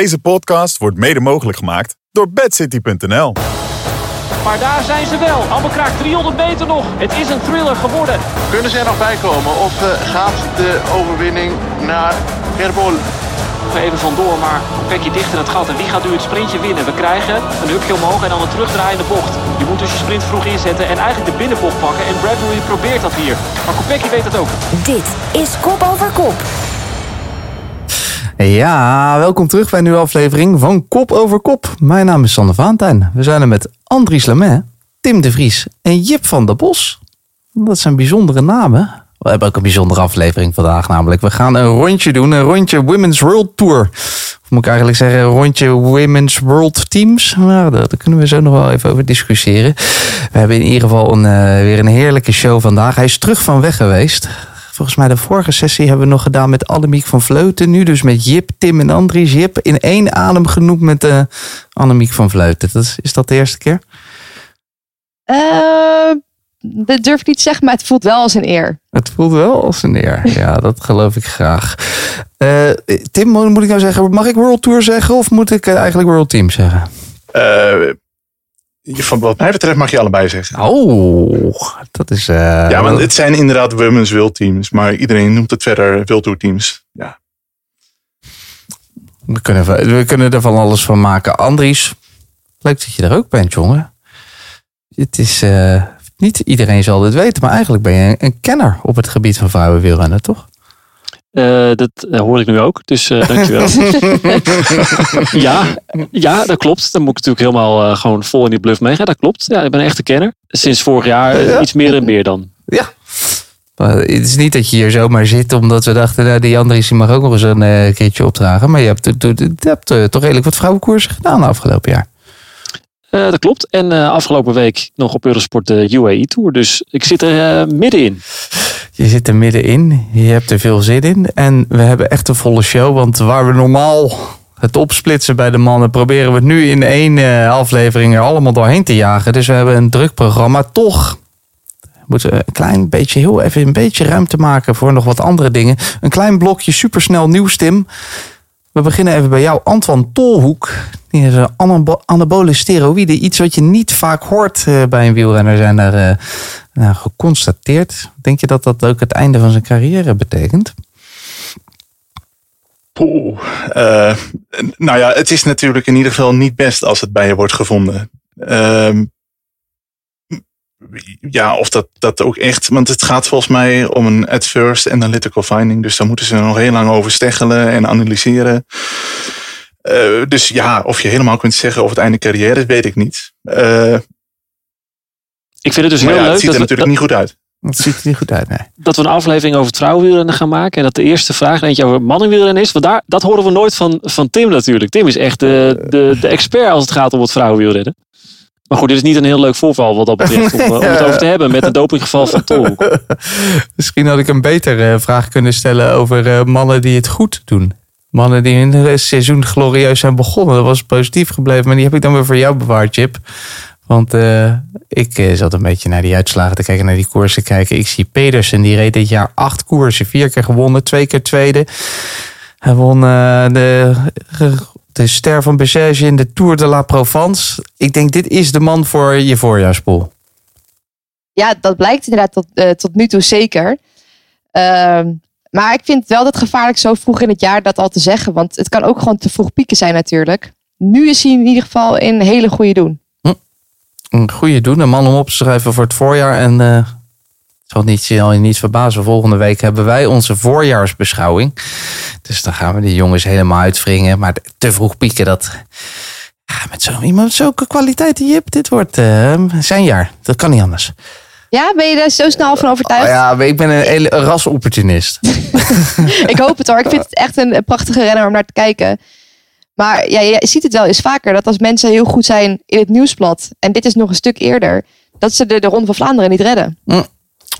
Deze podcast wordt mede mogelijk gemaakt door bedcity.nl. Maar daar zijn ze wel. Amberkraak 300 meter nog. Het is een thriller geworden. Kunnen ze er nog bij komen of eh, gaat de overwinning naar Herbol? Nog even vandoor, maar een plekje dichter het gat. En wie gaat nu het sprintje winnen? We krijgen een hupje omhoog en dan een terugdraaiende bocht. Je moet dus je sprint vroeg inzetten en eigenlijk de binnenbocht pakken. En Bradbury probeert dat hier. Maar Kopecky weet het ook. Dit is Kop Over Kop. Ja, welkom terug bij een nieuwe aflevering van Kop over Kop. Mijn naam is Sander Vaantijn. We zijn er met Andries Lamet, Tim de Vries en Jip van der Bos. Dat zijn bijzondere namen. We hebben ook een bijzondere aflevering vandaag namelijk. We gaan een rondje doen, een rondje Women's World Tour. Of moet ik eigenlijk zeggen, een rondje Women's World Teams. Nou, daar, daar kunnen we zo nog wel even over discussiëren. We hebben in ieder geval een, eh, weer een heerlijke show vandaag. Hij is terug van weg geweest. Volgens mij de vorige sessie hebben we nog gedaan met Annemiek van Vleuten. Nu dus met Jip, Tim en Andries. Jip in één adem genoemd met uh, Annemiek van Vleuten. Dat is, is dat de eerste keer? Uh, dat durf ik niet te zeggen, maar het voelt wel als een eer. Het voelt wel als een eer. Ja, dat geloof ik graag. Uh, Tim, moet ik nou zeggen, mag ik World Tour zeggen of moet ik eigenlijk World Team zeggen? Van wat mij betreft mag je allebei zeggen. Oh, dat is. Uh, ja, want het zijn inderdaad women's world teams, maar iedereen noemt het verder world tour teams. Ja. We kunnen, we kunnen er van alles van maken. Andries, leuk dat je er ook bent, jongen. Het is. Uh, niet iedereen zal dit weten, maar eigenlijk ben je een kenner op het gebied van vrouwenwielrennen, toch? Uh, dat uh, hoor ik nu ook, dus uh, dankjewel. ja, ja, dat klopt. Dan moet ik natuurlijk helemaal gewoon vol in die bluff meegaan. Dat klopt. Ja, ik ben een echte kenner. Sinds vorig jaar ja. iets meer en meer dan. Ja. Maar het is niet dat je hier zomaar zit omdat we dachten, nou, die Andries mag ook nog eens een keertje opdragen. Maar je hebt, je hebt toch redelijk wat vrouwenkoersen gedaan afgelopen jaar. Uh, dat klopt. En uh, afgelopen week nog op Eurosport de UAE Tour. Dus ik zit er uh, middenin. Je zit er middenin. Je hebt er veel zin in. En we hebben echt een volle show. Want waar we normaal het opsplitsen bij de mannen... proberen we het nu in één aflevering er allemaal doorheen te jagen. Dus we hebben een druk programma. Toch moeten we een klein beetje, heel even een beetje ruimte maken... voor nog wat andere dingen. Een klein blokje supersnel nieuws, Tim. We beginnen even bij jou, Antoine Tolhoek. Die is een anabole steroïden. Iets wat je niet vaak hoort uh, bij een wielrenner. Zijn daar nou, geconstateerd. Denk je dat dat ook het einde van zijn carrière betekent? Poeh. Uh, nou ja, het is natuurlijk in ieder geval niet best als het bij je wordt gevonden. Uh, ja, of dat, dat ook echt. Want het gaat volgens mij om een adverse analytical finding. Dus daar moeten ze nog heel lang over steggelen en analyseren. Uh, dus ja, of je helemaal kunt zeggen of het einde carrière is, weet ik niet. Uh, ik vind het dus heel ja, leuk. Het ziet er dat natuurlijk we, niet goed uit. Het ziet er niet goed uit, nee. Dat we een aflevering over vrouwenwielrennen gaan maken. En dat de eerste vraag eentje over mannenwielrennen is. Want daar, dat horen we nooit van, van Tim natuurlijk. Tim is echt de, de, de expert als het gaat om het vrouwenwielrennen. Maar goed, dit is niet een heel leuk voorval wat dat betreft. Om, om het over te hebben met het dopinggeval van Tolhoek. Misschien had ik een betere vraag kunnen stellen over uh, mannen die het goed doen. Mannen die in het seizoen glorieus zijn begonnen. Dat was positief gebleven. Maar die heb ik dan weer voor jou bewaard, Chip. Want uh, ik zat een beetje naar die uitslagen te kijken, naar die koersen kijken. Ik zie Pedersen, die reed dit jaar acht koersen. Vier keer gewonnen, twee keer tweede. Hij won uh, de, de ster van Bessèges in de Tour de la Provence. Ik denk, dit is de man voor je voorjaarspool. Ja, dat blijkt inderdaad tot, tot nu toe zeker. Ehm, maar ik vind wel dat gevaarlijk zo vroeg in het jaar dat al te zeggen. Want het kan ook gewoon te vroeg pieken zijn natuurlijk. Nu is hij in ieder geval in een hele goede doen. Hm. Een goede doen. Een man om op te schrijven voor het voorjaar. En uh, het zal niet, zal je niet verbazen. Volgende week hebben wij onze voorjaarsbeschouwing. Dus dan gaan we die jongens helemaal uitwringen. Maar te vroeg pieken, dat... Ja, met zo iemand met zulke kwaliteit die Jip, dit wordt uh, zijn jaar. Dat kan niet anders. Ja, ben je er zo snel van overtuigd? Oh ja, ik ben een, een rasopportunist. ik hoop het hoor. Ik vind het echt een prachtige renner om naar te kijken. Maar ja, je ziet het wel eens vaker dat als mensen heel goed zijn in het nieuwsblad, en dit is nog een stuk eerder, dat ze de, de Ronde van Vlaanderen niet redden. Mm.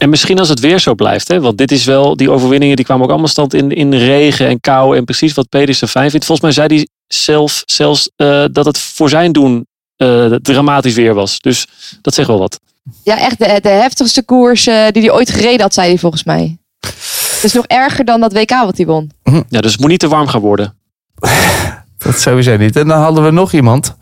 En misschien als het weer zo blijft, hè? want dit is wel, die overwinningen die kwamen ook allemaal stand in, in regen en kou en precies wat Pedersen fijn vindt. Volgens mij zei hij zelf zelfs uh, dat het voor zijn doen uh, dramatisch weer was. Dus dat zegt wel wat. Ja, echt de, de heftigste koers uh, die hij ooit gereden had, zei hij volgens mij. Dat is nog erger dan dat WK wat hij won. Ja, dus het moet niet te warm gaan worden. Dat sowieso niet. En dan hadden we nog iemand.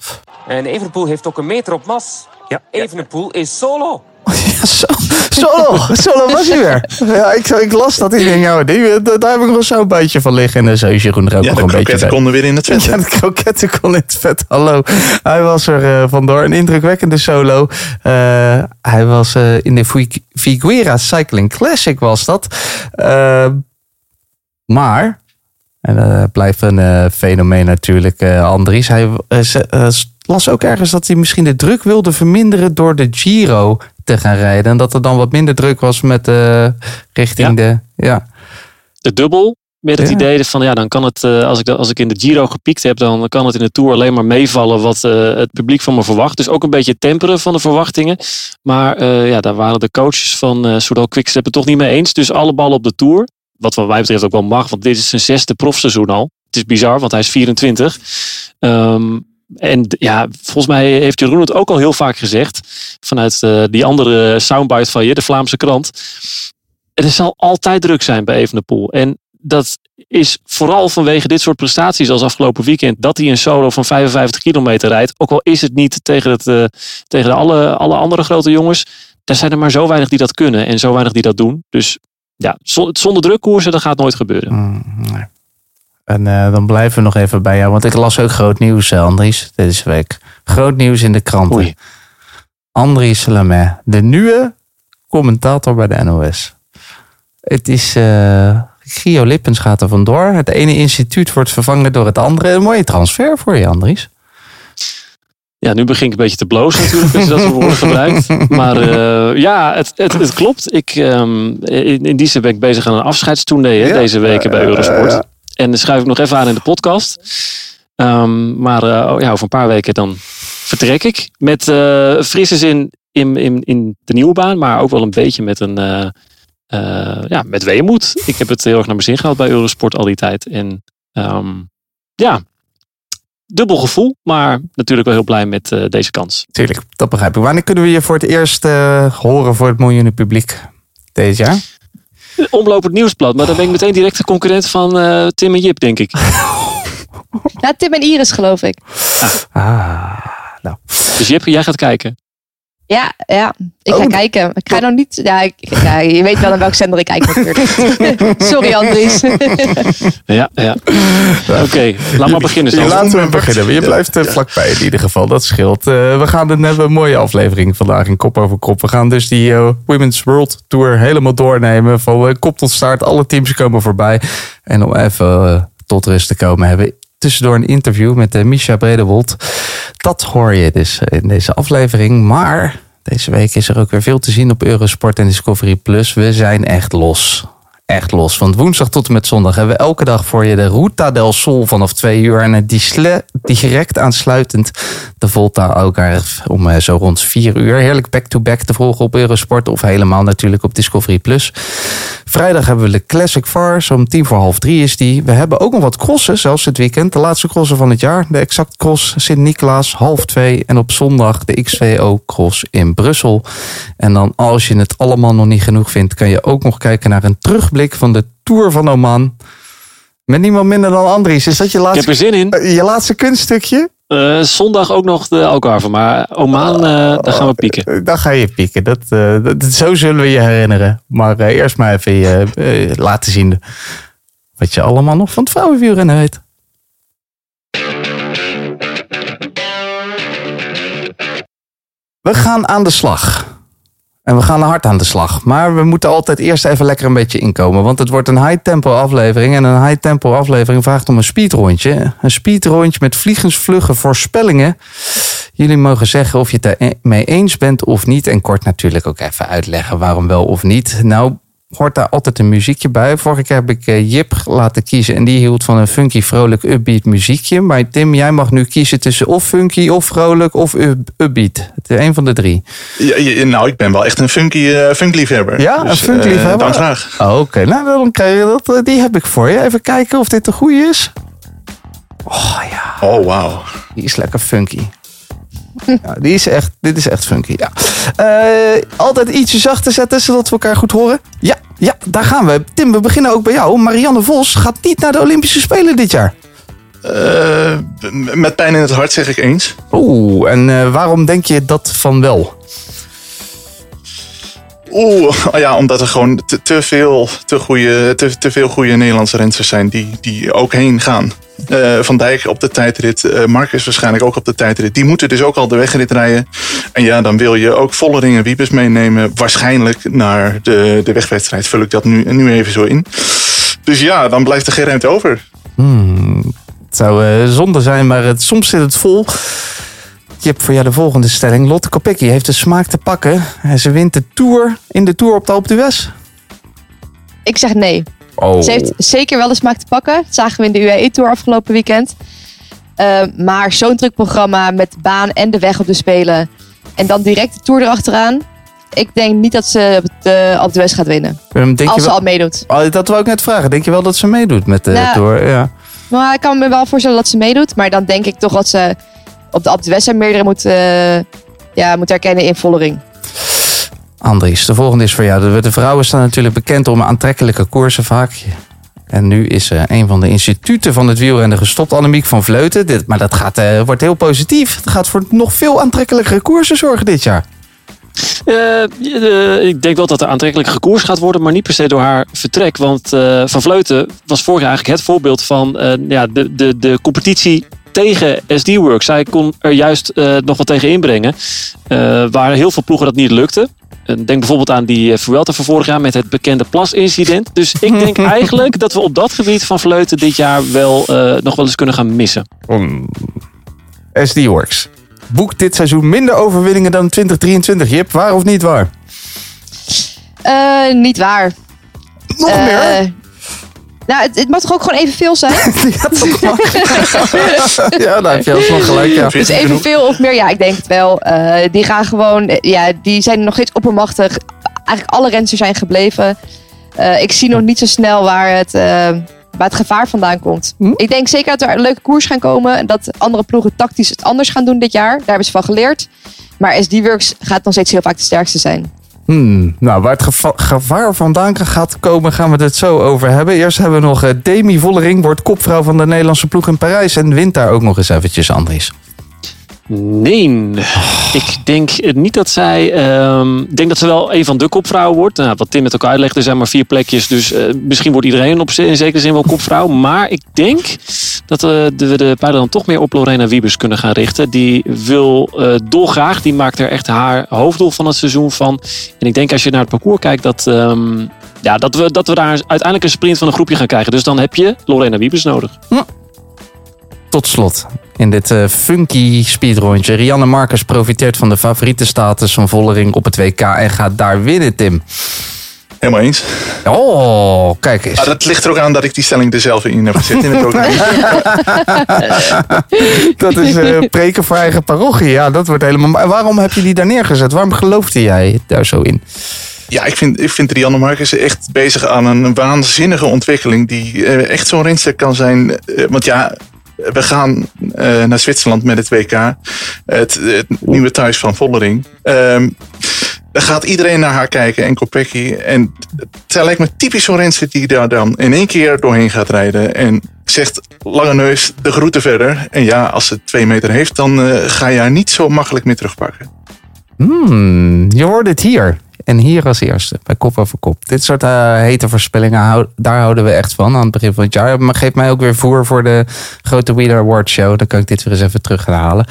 En Evenepoel heeft ook een meter op mas. Ja. Evenepoel is solo. Ja, zo, solo, solo was hij weer. Ja, ik, ik las dat. Denk, ja, die, daar heb ik nog zo'n beetje van liggen. En dan zou Jeroen er ook Ja, nog de een beetje bij. konden weer in het vet. Ja, de kroketten kon in het vet. Hallo. Hij was er eh, vandoor. Een indrukwekkende solo. Eh, hij was eh, in de Figuera Cycling Classic was dat. Eh, maar, en dat blijft een eh, fenomeen natuurlijk, eh, Andries. Hij eh, eh, las ook ergens dat hij misschien de druk wilde verminderen door de Giro te gaan rijden. En dat er dan wat minder druk was met eh, richting Ja. de... Ja. de dubbel. Met het Ja. idee van ja, dan kan het, eh, als, ik, als ik in de Giro gepiekt heb, dan kan het in de Tour alleen maar meevallen wat eh, het publiek van me verwacht. Dus ook een beetje temperen van de verwachtingen. Maar ja, daar waren de coaches van uh, Soudal Quickstep het toch niet mee eens. Dus alle ballen op de Tour. Wat wat mij betreft ook wel mag, want dit is zijn zesde profseizoen al. Het is bizar, want hij is 24. Ehm, en ja, volgens mij heeft Jeroen het ook al heel vaak gezegd. Vanuit eh, die andere soundbite van je, de Vlaamse krant. Er zal altijd druk zijn bij Evenepoel. En dat is vooral vanwege dit soort prestaties als afgelopen weekend. Dat hij een solo van 55 kilometer rijdt. Ook al is het niet tegen, het, eh, tegen alle, alle andere grote jongens. Er zijn er maar zo weinig die dat kunnen. En zo weinig die dat doen. Dus ja, zon- zonder druk koersen, dat gaat nooit gebeuren. Mm, nee. En eh, dan blijven we nog even bij jou. Want ik las ook groot nieuws, eh, Andries, deze week. Groot nieuws in de kranten. Oei. Andries Lemaire, de nieuwe commentator bij de NOS. Het is... eh Gio Lippens gaat er vandoor. Het ene instituut wordt vervangen door het andere. Een mooie transfer voor je, Andries. Ja, nu begin ik een beetje te blozen natuurlijk als je dat woorden gebruikt. Maar ja, het, het, het klopt. Ik, ehm, in, in die zin ben ik bezig aan een afscheidstournee Ja. deze weken bij Eurosport. ja. En dan schuif ik nog even aan in de podcast. Ehm, maar eh, oh ja, over een paar weken dan vertrek ik. Met eh frisse zin in, in, in de nieuwe baan. Maar ook wel een beetje met een... eh, ja, met weemoed. Ik heb het heel erg naar mijn zin gehad bij Eurosport al die tijd. En ehm, ja, dubbel gevoel. Maar natuurlijk wel heel blij met deze kans. Tuurlijk, dat begrijp ik. Wanneer kunnen we je voor het eerst horen voor het miljoenen publiek? Deze jaar? Omloop het nieuwsblad. Maar dan ben ik meteen direct de concurrent van eh, Tim en Jip, denk ik. Ja, Tim en Iris geloof ik. Ah, nou. Dus Jip, jij gaat kijken. Ja, ja. Ik ga Oh, kijken. Ik ga nog niet... Ja, ik, ja, je weet wel naar welk zender ik kijk natuurlijk. Sorry Andries. Ja, ja. Oké, laat maar beginnen. Laten we beginnen. Je blijft er vlakbij in ieder geval. Dat scheelt. Eh, we gaan een, hebben een mooie aflevering vandaag in Kop over Kop. We gaan dus die eh, Women's World Tour helemaal doornemen. Van eh, kop tot staart. Alle teams komen voorbij. En om even eh, tot rust te komen hebben we tussendoor een interview met eh, Misha Bredewold. Dat hoor je dus in deze aflevering. Maar deze week is er ook weer veel te zien op Eurosport en Discovery Plus. We zijn echt los. Echt los. Want woensdag tot en met zondag hebben we elke dag voor je de Ruta del Sol vanaf twee uur. En direct aansluitend de Volta Algarve om eh, zo rond vier uur. Heerlijk back-to-back te volgen op Eurosport. Of helemaal natuurlijk op Discovery Plus. Vrijdag hebben we de Classic Vars. Om tien voor half drie is die. We hebben ook nog wat crossen, zelfs het weekend. De laatste crossen van het jaar. De Exact Cross Sint-Nicolaas, half twee. En op zondag de XVO Cross in Brussel. En dan als je het allemaal nog niet genoeg vindt... kan je ook nog kijken naar een terugblik van de Tour van Oman. Met niemand minder dan Andries. Is dat je Ik heb laatste, er zin in. eh, je laatste kunststukje? Eh, zondag ook nog de Algarve. Maar Oman, eh, daar gaan we pieken. Eh, Dan ga je pieken. Dat, eh, dat, zo zullen we je herinneren. Maar eerst maar even je, laten zien wat je allemaal nog van het vrouwenwielrennen weet. We gaan aan de slag. En we gaan hard aan de slag. Maar we moeten altijd eerst even lekker een beetje inkomen. Want het wordt een high-tempo aflevering. En een high-tempo aflevering vraagt om een speedrondje. Een speedrondje met vliegensvlugge voorspellingen. Jullie mogen zeggen of je het ermee eens bent of niet. En kort natuurlijk ook even uitleggen waarom wel of niet. Nou, hoort daar altijd een muziekje bij. Vorige keer heb ik eh, Jip laten kiezen. En die hield van een funky, vrolijk, upbeat muziekje. Maar Tim, jij mag nu kiezen tussen of funky, of vrolijk, of up- upbeat. Het is een van de drie. Ja, nou, ik ben wel echt een funky, eh funkliefhebber. Ja, een Dus, eh, dan graag. Oh, Oké, nou dan krijg je dat. Die heb ik voor je. Even kijken of dit de goede is. Oh ja. Oh, wauw. Die is lekker funky. Ja, die is echt, dit is echt funky. Ja. Eh, altijd ietsje zachter zetten, zodat we elkaar goed horen. Ja, ja, daar gaan we. Tim, we beginnen ook bij jou. Marianne Vos gaat niet naar de Olympische Spelen dit jaar. Eh, met pijn in het hart zeg ik eens. Oeh, en eh, waarom denk je dat van wel? Oeh, ja, omdat er gewoon te, te veel, te, goede, te, te veel goede Nederlandse renners zijn die, die ook heen gaan. Eh, Van Dijk op de tijdrit, eh Marcus waarschijnlijk ook op de tijdrit. Die moeten dus ook al de wegrit rijden. En ja, dan wil je ook Vollering en Wiebes meenemen. Waarschijnlijk naar de, de wegwedstrijd. Vul ik dat nu, nu even zo in. Dus ja, dan blijft er geen ruimte over. Hmm, het zou eh, zonde zijn, maar het, soms zit het vol. Je hebt voor jou de volgende stelling. Lotte Kopecky heeft de smaak te pakken. En ze wint de Tour in de Tour op de Alpe d'Huez. Ik zeg nee. Oh. Ze heeft zeker wel de smaak te pakken. Dat zagen we in de UAE Tour afgelopen weekend. Eh, maar zo'n druk programma met de baan en de weg op de Spelen. En dan direct de Tour erachteraan. Ik denk niet dat ze de Alpe d'Huez gaat winnen. Denk als je ze al meedoet. Oh, dat wou ik net vragen. Denk je wel dat ze meedoet met de Nou, Tour? Ja. Maar ik kan me wel voorstellen dat ze meedoet. Maar dan denk ik toch dat ze op de Alpe meerdere moet, eh, ja, moet herkennen in Vollering. Andries, de volgende is voor jou. De, de vrouwen staan natuurlijk bekend om aantrekkelijke koersen vaak. En nu is eh, een van de instituten van het wielrennen gestopt, Annemiek van Vleuten. Dit, maar dat gaat, eh, wordt heel positief. Het gaat voor nog veel aantrekkelijkere koersen zorgen dit jaar. Eh, ik denk wel dat er aantrekkelijk gekoers gaat worden, maar niet per se door haar vertrek. Want Van Vleuten was vorig jaar eigenlijk het voorbeeld van ja, de, de, de competitie tegen SD-Works. Zij kon er juist nog wat tegen inbrengen. Waar heel veel ploegen dat niet lukte. Eh, Denk bijvoorbeeld aan die eh, Vuelta van vorig jaar met het bekende plasincident. Dus ik denk eigenlijk dat we op dat gebied van Vleuten dit jaar wel eh, nog wel eens kunnen gaan missen. SD Works. Boekt dit seizoen minder overwinningen dan 2023. Jip, waar of niet waar? Eh, niet waar. Nog meer? Nou, het, het mag toch ook gewoon evenveel zijn? ja, dat mag. ja, daar heb je alsnog gelijk. Ja. Dus evenveel of meer, ja, ik denk het wel. Eh, die gaan gewoon, eh, ja, die zijn nog steeds oppermachtig. Eigenlijk alle rensters zijn gebleven. Eh, ik zie nog niet zo snel waar het, eh, waar het gevaar vandaan komt. Hm? Ik denk zeker dat er een leuke koers gaan komen. En dat andere ploegen tactisch het anders gaan doen dit jaar. Daar hebben ze van geleerd. Maar SD-Works gaat nog steeds heel vaak de sterkste zijn. Hmm, nou, waar het geva- gevaar vandaan gaat komen, gaan we het zo over hebben. Eerst hebben we nog eh, Demi Vollering, wordt kopvrouw van de Nederlandse ploeg in Parijs. En wint daar ook nog eens eventjes, Andries. Nee, ik denk eh, niet dat zij. ehm, Ik denk dat ze wel een van de kopvrouwen wordt. Nou, wat Tim met elkaar uitlegt, er zijn maar vier plekjes. Dus eh, misschien wordt iedereen op, in zekere zin wel kopvrouw. Maar ik denk dat we de, de dan toch meer op Lorena Wiebes kunnen gaan richten. Die wil eh, dolgraag. Die maakt er echt haar hoofddoel van het seizoen van. En ik denk als je naar het parcours kijkt dat. ehm, ja, dat we, dat we daar uiteindelijk een sprint van een groepje gaan krijgen. Dus dan heb je Lorena Wiebes nodig. Tot slot, in dit eh, funky speedrondje. Rianne Marcus profiteert van de favoriete status van Vollering op het WK en gaat daar winnen, Tim. Helemaal eens. Oh, kijk eens. Maar dat ligt er ook aan dat ik die stelling er zelf in heb gezet in het programma. Dat is eh, preken voor eigen parochie. Ja, dat wordt helemaal... Waarom heb je die daar neergezet? Waarom geloofde jij daar zo in? Ja, ik vind, ik vind Rianne Marcus echt bezig aan een waanzinnige ontwikkeling. Die eh, echt zo'n renster kan zijn. Want ja, we gaan eh, naar Zwitserland met het WK. Het, het nieuwe thuis van Vollering. Ehm daar gaat iedereen naar haar kijken en Kopecky. En het lijkt me typisch zo'n renster die daar dan in één keer doorheen gaat rijden. En zegt lange neus de groeten verder. En ja, als ze twee meter heeft, dan eh, ga je haar niet zo makkelijk meer terugpakken. Hmm, je hoort het hier. En hier als eerste, bij Kop over Kop. Dit soort eh, hete voorspellingen, daar houden we echt van aan het begin van het jaar. Maar geef mij ook weer voer voor de grote Wheeler Award Show. Dan kan ik dit weer eens even terug gaan halen.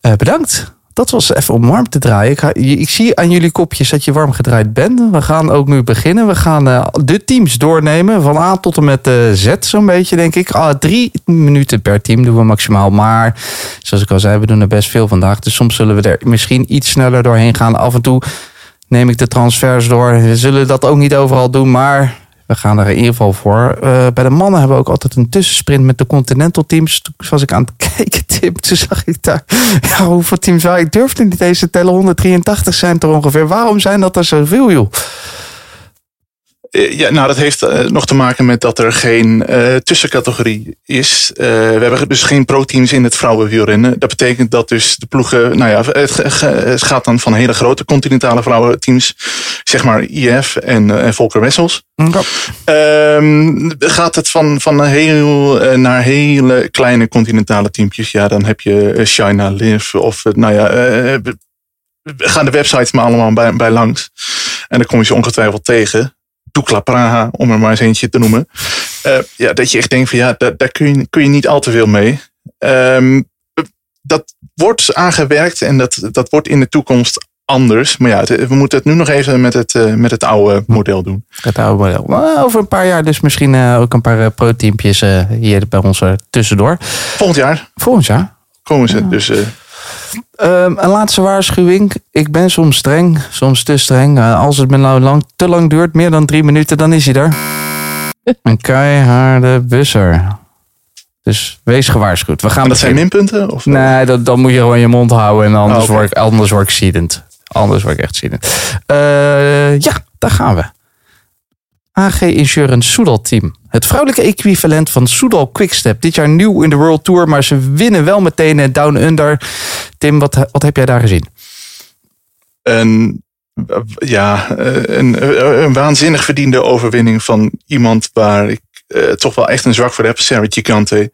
Eh, bedankt. Dat was even om warm te draaien. Ik, ik zie aan jullie kopjes dat je warm gedraaid bent. We gaan ook nu beginnen. We gaan eh, de teams doornemen. Van A tot en met eh, Z zo'n beetje, denk ik. Ah, drie minuten per team doen we maximaal. Maar zoals ik al zei, we doen er best veel vandaag. Dus soms zullen we er misschien iets sneller doorheen gaan. Af en toe neem ik de transfers door. We zullen dat ook niet overal doen, maar we gaan er in ieder geval voor. Eh, bij de mannen hebben we ook altijd een tussensprint met de Continental teams. Was ik aan het kijken, Tim, toen zag ik daar... Ja, hoeveel teams waren? Ik durfde niet eens te tellen. 183 zijn er ongeveer. Waarom zijn dat er zoveel, joh? Eh, Ja, nou, dat heeft eh, nog te maken met dat er geen eh, tussencategorie is. We hebben dus geen pro-teams in het vrouwenwielrennen. Dat betekent dat dus de ploegen, nou ja, het, gaat dan van hele grote continentale vrouwenteams, zeg maar IF en, en Volker Wessels. Ehm, gaat het van, van heel naar hele kleine continentale teampjes? Ja, dan heb je China Live of nou ja, gaan de websites maar allemaal bij, bij langs. En dan kom je ze ongetwijfeld tegen. Dukla Praha, om er maar eens eentje te noemen. Eh, ja, dat je echt denkt van ja, daar, daar kun, je, kun je niet al te veel mee. Ehm, dat wordt aangewerkt en dat, dat wordt in de toekomst anders. Maar ja, het- we moeten het nu nog even met het, eh, met het oude model doen. Het oude model. Maar over een paar jaar dus misschien eh, ook een paar pro-teampjes hier bij ons tussendoor. Volgend jaar Volgend jaar. komen ze. Dus eh, Ehm, een laatste waarschuwing. Ik ben soms streng, soms te streng. Eh, als het me nou lang, te lang duurt, meer dan drie minuten, dan is hij er. Een keiharde busser. Dus wees gewaarschuwd. We gaan maar dat zijn minpunten? Of, Nee, dat, dan moet je gewoon je mond houden. En anders, Oh, word, ik, anders word ik ziedend. Anders word ik echt ziedend. Eh, ja, daar gaan we. AG Insurance Soudal Team. Het vrouwelijke equivalent van Soudal Quickstep. Dit jaar nieuw in de World Tour, maar ze winnen wel meteen Down Under. Tim, wat, wat heb jij daar gezien? een, ja, een, waanzinnig verdiende overwinning van iemand waar ik eh, toch wel echt een zwak voor heb. Sarah Gigante.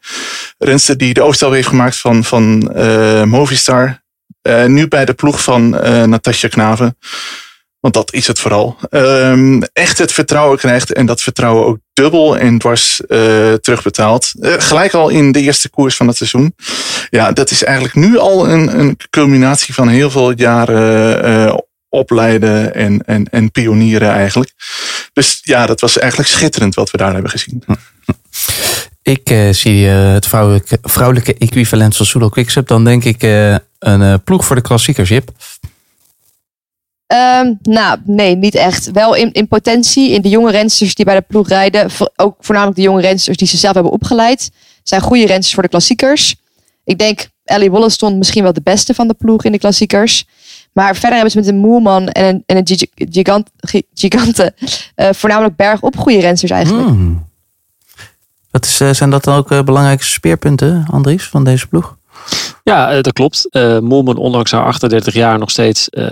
Renster die de overstel heeft gemaakt van, van eh, Movistar. Eh, nu bij de ploeg van Natasja Knaven. Want dat is het vooral. Ehm, echt het vertrouwen krijgt en dat vertrouwen ook dubbel en dwars eh, terugbetaald. Eh, gelijk al in de eerste koers van het seizoen. Ja, dat is eigenlijk nu al een, een culminatie van heel veel jaren eh, opleiden en, en, en pionieren eigenlijk. Dus ja, dat was eigenlijk schitterend wat we daar hebben gezien. Ik zie het vrouwelijke, equivalent van Soudal Quickstep. Dan denk ik een ploeg voor de klassiekers, Jip. Ehm, nou, nee, niet echt. Wel in, in potentie. In de jonge rensters die bij de ploeg rijden. Ook voornamelijk de jonge rensters die ze zelf hebben opgeleid. Zijn goede rensters voor de klassiekers. Ik denk Ellie Wollaston misschien wel de beste van de ploeg in de klassiekers. Maar verder hebben ze met een Moerman en een, en een Gig- gigant, Gi- Gigante. eh, voornamelijk bergop goede rensters eigenlijk. Hmm. Is, eh, zijn dat dan ook eh, belangrijke speerpunten, Andries, van deze ploeg? Ja, eh, dat klopt. Moelman, ondanks haar 38 jaar, nog steeds eh,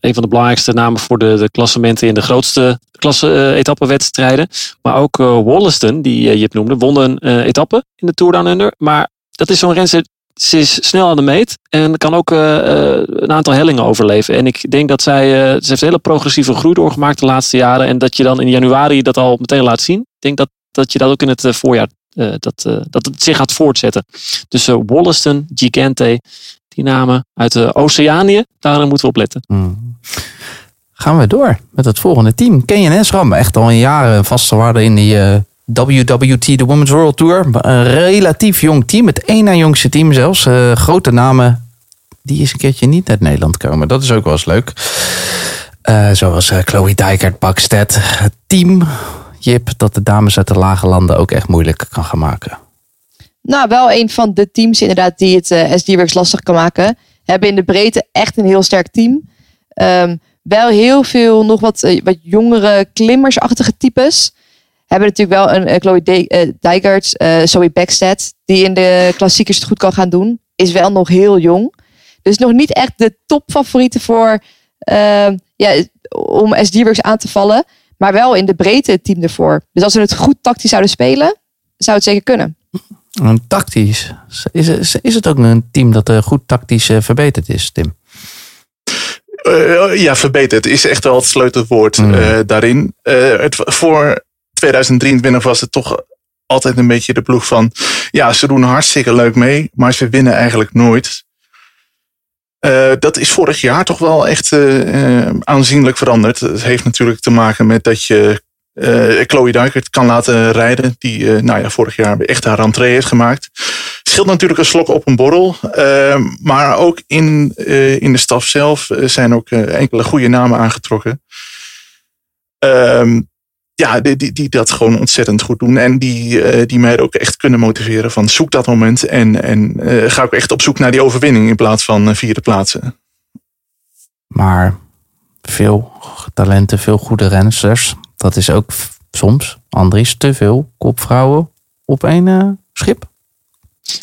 een van de belangrijkste namen voor de, de klassementen in de grootste klasse eh etappenwedstrijden. Maar ook eh Wollaston, die je noemde, won een etappe in de Tour Down Under. Maar dat is zo'n renster, ze is snel aan de meet en kan ook een aantal hellingen overleven. En ik denk dat zij, ze heeft een hele progressieve groei doorgemaakt de laatste jaren. En dat je dan in januari dat al meteen laat zien. Ik denk dat, dat je dat ook in het voorjaar, dat, eh, dat het zich gaat voortzetten. Dus eh, Wollaston, Gigante, die namen uit eh, Oceanië, daar moeten we op letten. Hmm. Gaan we door met het volgende team. KNS Ram, echt al een jaren vaste waarde in die eh, WWT, de Women's World Tour. Een relatief jong team, het één na jongste team zelfs. Eh, grote namen, die eens een keertje niet uit Nederland komen. Dat is ook wel eens leuk. Eh, zoals eh, Chloe Dijkert, Bakstedt. Het team, Dat de dames uit de lage landen ook echt moeilijk kan gaan maken. Nou, wel een van de teams inderdaad die het eh SD-Works lastig kan maken. Hebben in de breedte echt een heel sterk team. Ehm, wel heel veel nog wat, eh, wat jongere klimmersachtige types. Hebben natuurlijk wel een eh, Chloe De- Dijkert, Zoe Backstead, die in de klassiekers het goed kan gaan doen. Is wel nog heel jong. Dus nog niet echt de topfavorieten voor ehm, ja, om SD-Works aan te vallen. Maar wel in de breedte het team ervoor. Dus als we het goed tactisch zouden spelen, zou het zeker kunnen. En tactisch, is, is, is het ook een team dat eh, goed tactisch eh, verbeterd is, Tim? Eh, ja, verbeterd is echt wel het sleutelwoord Mm. eh, daarin. Eh, het, voor 2023 was het toch altijd een beetje de ploeg van... Ja, ze doen hartstikke leuk mee, maar ze winnen eigenlijk nooit. Eh, dat is vorig jaar toch wel echt eh, eh, aanzienlijk veranderd. Het heeft natuurlijk te maken met dat je eh Chloe Dijkert kan laten rijden. Die nou ja, vorig jaar echt haar rentree heeft gemaakt. Scheelt natuurlijk een slok op een borrel. maar ook in, in de staf zelf zijn ook enkele goede namen aangetrokken. Ehm, ja, die, die, die dat gewoon ontzettend goed doen. En die, eh, die mij ook echt kunnen motiveren van zoek dat moment. En, en eh, ga ook echt op zoek naar die overwinning in plaats van eh, vierde plaatsen. Maar veel talenten, veel goede rensters. dat is ook soms, Andries, te veel kopvrouwen op één schip.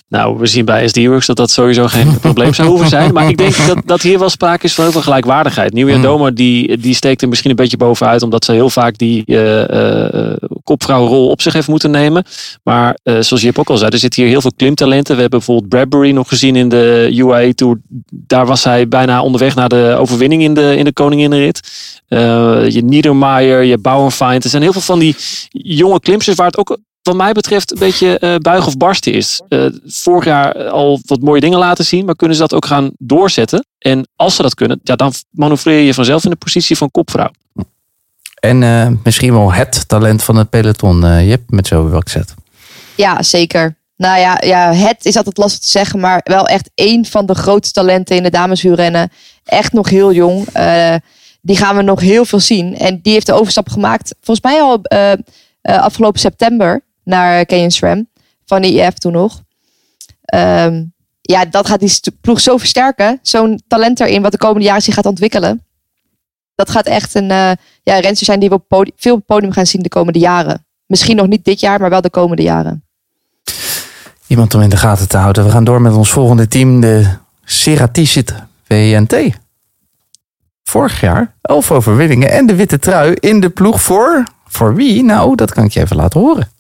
Nou, we zien bij SD-Works dat dat sowieso geen probleem zou hoeven zijn. Maar ik denk dat, dat hier wel sprake is van heel veel gelijkwaardigheid. Nieuwe Mm. Doma die, die steekt er misschien een beetje bovenuit. Omdat ze heel vaak die eh eh, kopvrouwenrol op zich heeft moeten nemen. Maar eh, zoals Jip ook al zei, er zitten hier heel veel klimtalenten. We hebben bijvoorbeeld Bradbury nog gezien in de UAE Tour. Daar was hij bijna onderweg naar de overwinning in de, in de Koninginnenrit. Eh, je Niedermayer, je Bauernfeind. Er zijn heel veel van die jonge klimsters waar het ook wat mij betreft een beetje eh buigen of barsten is. Eh, vorig jaar al wat mooie dingen laten zien, maar kunnen ze dat ook gaan doorzetten? En als ze dat kunnen, ja, dan manoeuvreer je vanzelf in de positie van kopvrouw. En eh, misschien wel het talent van het peloton, eh Jip, met zo welk zet. Ja, zeker. Nou ja, ja, het is altijd lastig te zeggen, maar wel echt één van de grootste talenten in de dameswielrennen. Echt nog heel jong. Eh, die gaan we nog heel veel zien. En die heeft de overstap gemaakt, volgens mij al eh, eh, afgelopen september, naar Canyon SRAM. Van de IF toen nog. Ehm, ja, dat gaat die ploeg zo versterken. Zo'n talent erin, wat de komende jaren zich gaat ontwikkelen. Dat gaat echt een eh ja, renster zijn die we veel op podium gaan zien de komende jaren. Misschien nog niet dit jaar, maar wel de komende jaren. Iemand om in de gaten te houden. We gaan door met ons volgende team, de Ceraticit WNT. Vorig jaar elf overwinningen en de witte trui in de ploeg voor... Voor wie? Nou, dat kan ik je even laten horen.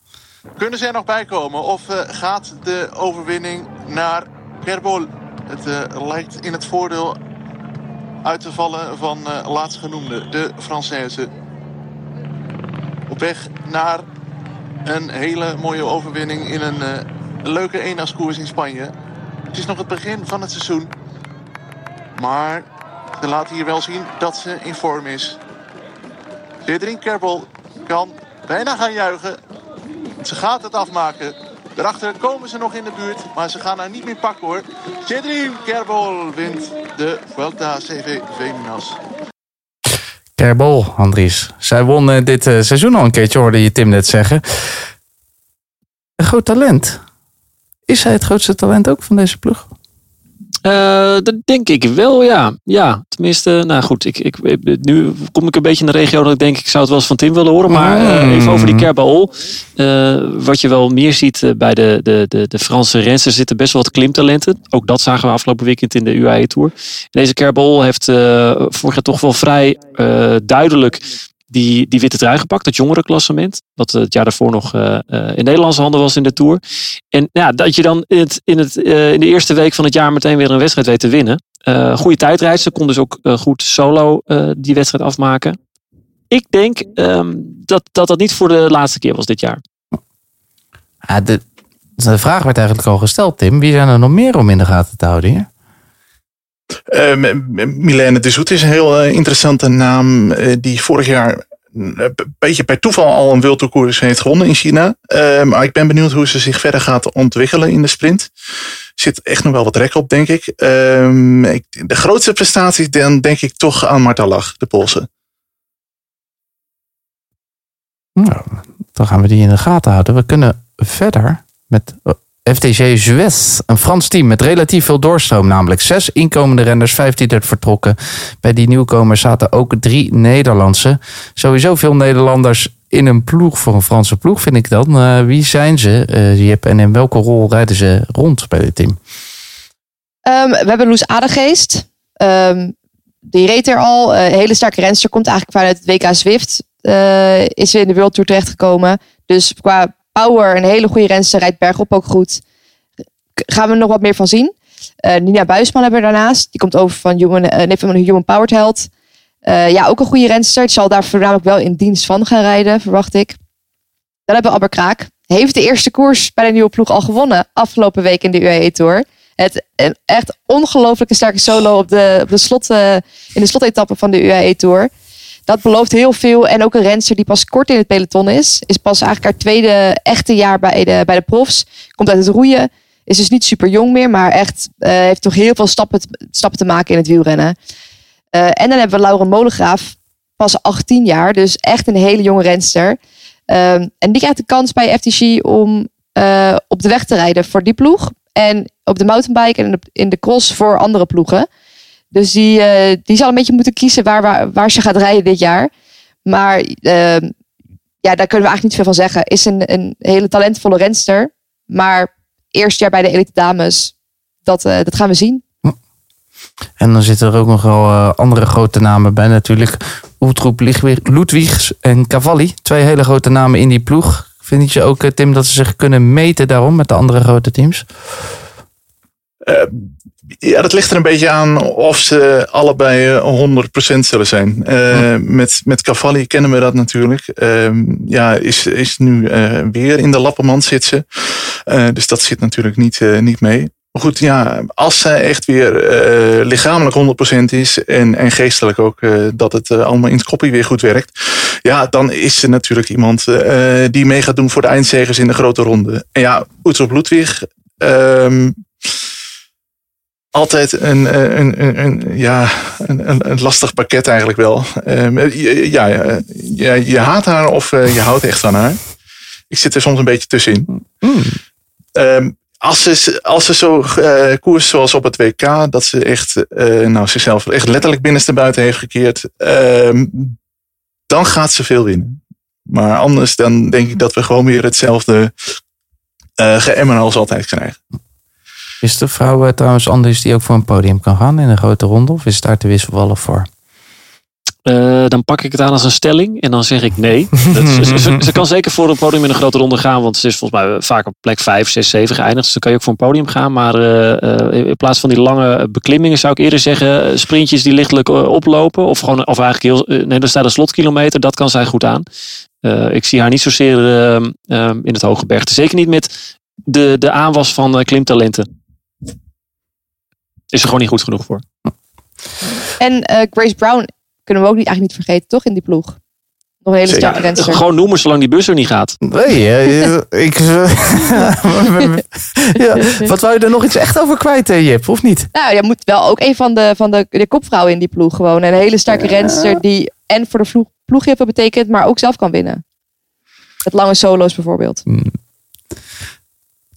Kunnen ze er nog bij komen? Of eh, gaat de overwinning naar Kerbol? Het eh, lijkt in het voordeel uit te vallen van eh laatstgenoemde, de Française. Op weg naar een hele mooie overwinning in een leuke eendaagskoers in Spanje. Het is nog het begin van het seizoen. Maar ze laat hier wel zien dat ze in vorm is. Cedrin Kerbol kan bijna gaan juichen. Ze gaat het afmaken. Daarachter komen ze nog in de buurt, maar ze gaan haar niet meer pakken hoor. Cedrin Kerbol wint de Vuelta CV Feminas. Kerbol, Andries. Zij won eh, dit eh, seizoen al een keertje, hoorde je Tim net zeggen. Een groot talent. Is zij het grootste talent ook van deze ploeg? Eh, dat denk ik wel, ja. Ja, tenminste, nou goed. Ik, ik, nu kom ik een beetje in de regio dat ik denk, ik zou het wel eens van Tim willen horen. Maar eh, Mm. even over die Kerbaol. Eh, wat je wel meer ziet bij de, de, de, de Franse rensters zitten best wel wat klimtalenten. Ook dat zagen we afgelopen weekend in de UAE Tour. Deze Kerbaol heeft vorig jaar toch wel vrij duidelijk die, die witte trui gepakt, dat jongerenklassement. Wat het jaar daarvoor nog eh, eh, in Nederlandse handen was in de Tour. En ja, dat je dan in, het, in, het, eh, in de eerste week van het jaar meteen weer een wedstrijd weet te winnen. Eh goede tijdrijden. kon dus ook goed solo die wedstrijd afmaken. Ik denk ehm, dat, dat dat niet voor de laatste keer was dit jaar. Ja, de, de vraag werd eigenlijk al gesteld, Tim. Wie zijn er nog meer om in de gaten te houden hier? Eh, M- M- Milène de Zoet is een heel eh, interessante naam. eh, die vorig jaar eh, een beetje per toeval al een wildtourkoers heeft gewonnen in China. Maar ik ben benieuwd hoe ze zich verder gaat ontwikkelen in de sprint. Zit echt nog wel wat rek op, denk ik. Ehm, de grootste prestatie dan denk ik toch aan Marta Lach, de Poolse. Nou, dan gaan we die in de gaten houden. We kunnen verder met FTG Suez. Een Frans team met relatief veel doorstroom. Namelijk zes inkomende renners, vijftien er vertrokken. Bij die nieuwkomers zaten ook drie Nederlandse. Sowieso veel Nederlanders in een ploeg voor een Franse ploeg, vind ik dan. Eh, wie zijn ze, Jip? En in welke rol rijden ze rond bij dit team? Ehm, we hebben Loes Adegeest. Ehm, die reed er al. Een hele sterke renster. Komt eigenlijk vanuit het WK Zwift. is ze in de World Tour terechtgekomen. Dus qua power een hele goede renster. Rijdt bergop ook goed. Gaan we nog wat meer van zien. Eh, Nina Buisman hebben we daarnaast. Die komt over van Human, een Human Powered Held. Eh, ja, ook een goede renster. Die zal daar voornamelijk wel in dienst van gaan rijden, verwacht ik. Dan hebben we Abber Kraak. Heeft de eerste koers bij de nieuwe ploeg al gewonnen. Afgelopen week in de UAE Tour. Het een echt ongelooflijke sterke solo op de, op de slot, in de slotetappe van de UAE Tour. Dat belooft heel veel. En ook een renster die pas kort in het peloton is. Is pas eigenlijk haar tweede echte jaar bij de, bij de profs. Komt uit het roeien. Is dus niet super jong meer. Maar echt eh, heeft toch heel veel stappen, te- stappen te maken in het wielrennen. Eh, en dan hebben we Lauren Molengraaf. Pas 18 jaar. Dus echt een hele jonge renster. Ehm, en die krijgt de kans bij FTG om eh, op de weg te rijden voor die ploeg. En op de mountainbike en in de cross voor andere ploegen. Dus die, eh, die zal een beetje moeten kiezen waar, waar, waar ze gaat rijden dit jaar. Maar ehm, ja, daar kunnen we eigenlijk niet veel van zeggen. Is een, een hele talentvolle renster. Maar eerst jaar bij de elite dames, dat, eh, dat gaan we zien. En dan zitten er ook nog wel eh, andere grote namen bij natuurlijk. Ultroep Ludwigs en Cavalli. Twee hele grote namen in die ploeg. Vind je ook, Tim, dat ze zich kunnen meten daarom met de andere grote teams? Eh, ja, dat ligt er een beetje aan of ze allebei eh, 100% zullen zijn. Eh, met, met Cavalli kennen we dat natuurlijk. Ehm, ja, is, is nu eh, weer in de lappenmand zit ze. Eh, dus dat zit natuurlijk niet, eh, niet mee. Maar goed, ja, als zij echt weer eh, lichamelijk 100% is en, en geestelijk ook, eh, dat het eh, allemaal in het koppie weer goed werkt. Ja, dan is ze natuurlijk iemand eh, die mee gaat doen voor de eindzegers in de grote ronde. En ja, Oetrop Ludwig, ehm, altijd een, een, een, een, ja, een, lastig pakket eigenlijk wel. Ehm, je- ja, ja, je, haat haar of eh, je houdt echt van haar. Ik zit er soms een beetje tussenin. Ehm, als ze, als ze zo eh koers zoals op het WK, dat ze echt eh, nou, zichzelf echt letterlijk binnenste buiten heeft gekeerd, ehm, dan gaat ze veel winnen. Maar anders dan denk ik dat we gewoon weer hetzelfde eh geëmmer als altijd krijgen. Is de vrouw trouwens anders die ook voor een podium kan gaan in een grote ronde? Of is het daar te wisselvallig voor? Eh, dan pak ik het aan als een stelling en dan zeg ik nee. Dat is- ze, ze- ze kan zeker voor een podium in een grote ronde gaan, want ze is volgens mij vaak op plek 5, 6, 7 geëindigd. Dus dan kan je ook voor een podium gaan. Maar eh, eh, in plaats van die lange beklimmingen zou ik eerder zeggen sprintjes die lichtelijk oplopen. Of gewoon, of eigenlijk heel, nee, er staat een slotkilometer, dat kan zij goed aan. Ik zie haar niet zozeer eh, eh, in het hoge bergte. Zeker niet met de, de aanwas van klimtalenten. Is er gewoon niet goed genoeg voor. En eh, Grace Brown kunnen we ook niet, eigenlijk niet vergeten, toch? In die ploeg. Nog een hele sterke Ja, renster. gewoon noemen zolang die bus er niet gaat. Nee, eh, ik. ja, wat wou je er nog iets echt over kwijt, eh, Jip, of niet? Nou, je moet wel ook een van de, van de, de kopvrouwen in die ploeg gewoon. Een hele sterke renster die en voor de ploeg, ploeg heel veel betekent, maar ook zelf kan winnen. Met lange solo's bijvoorbeeld.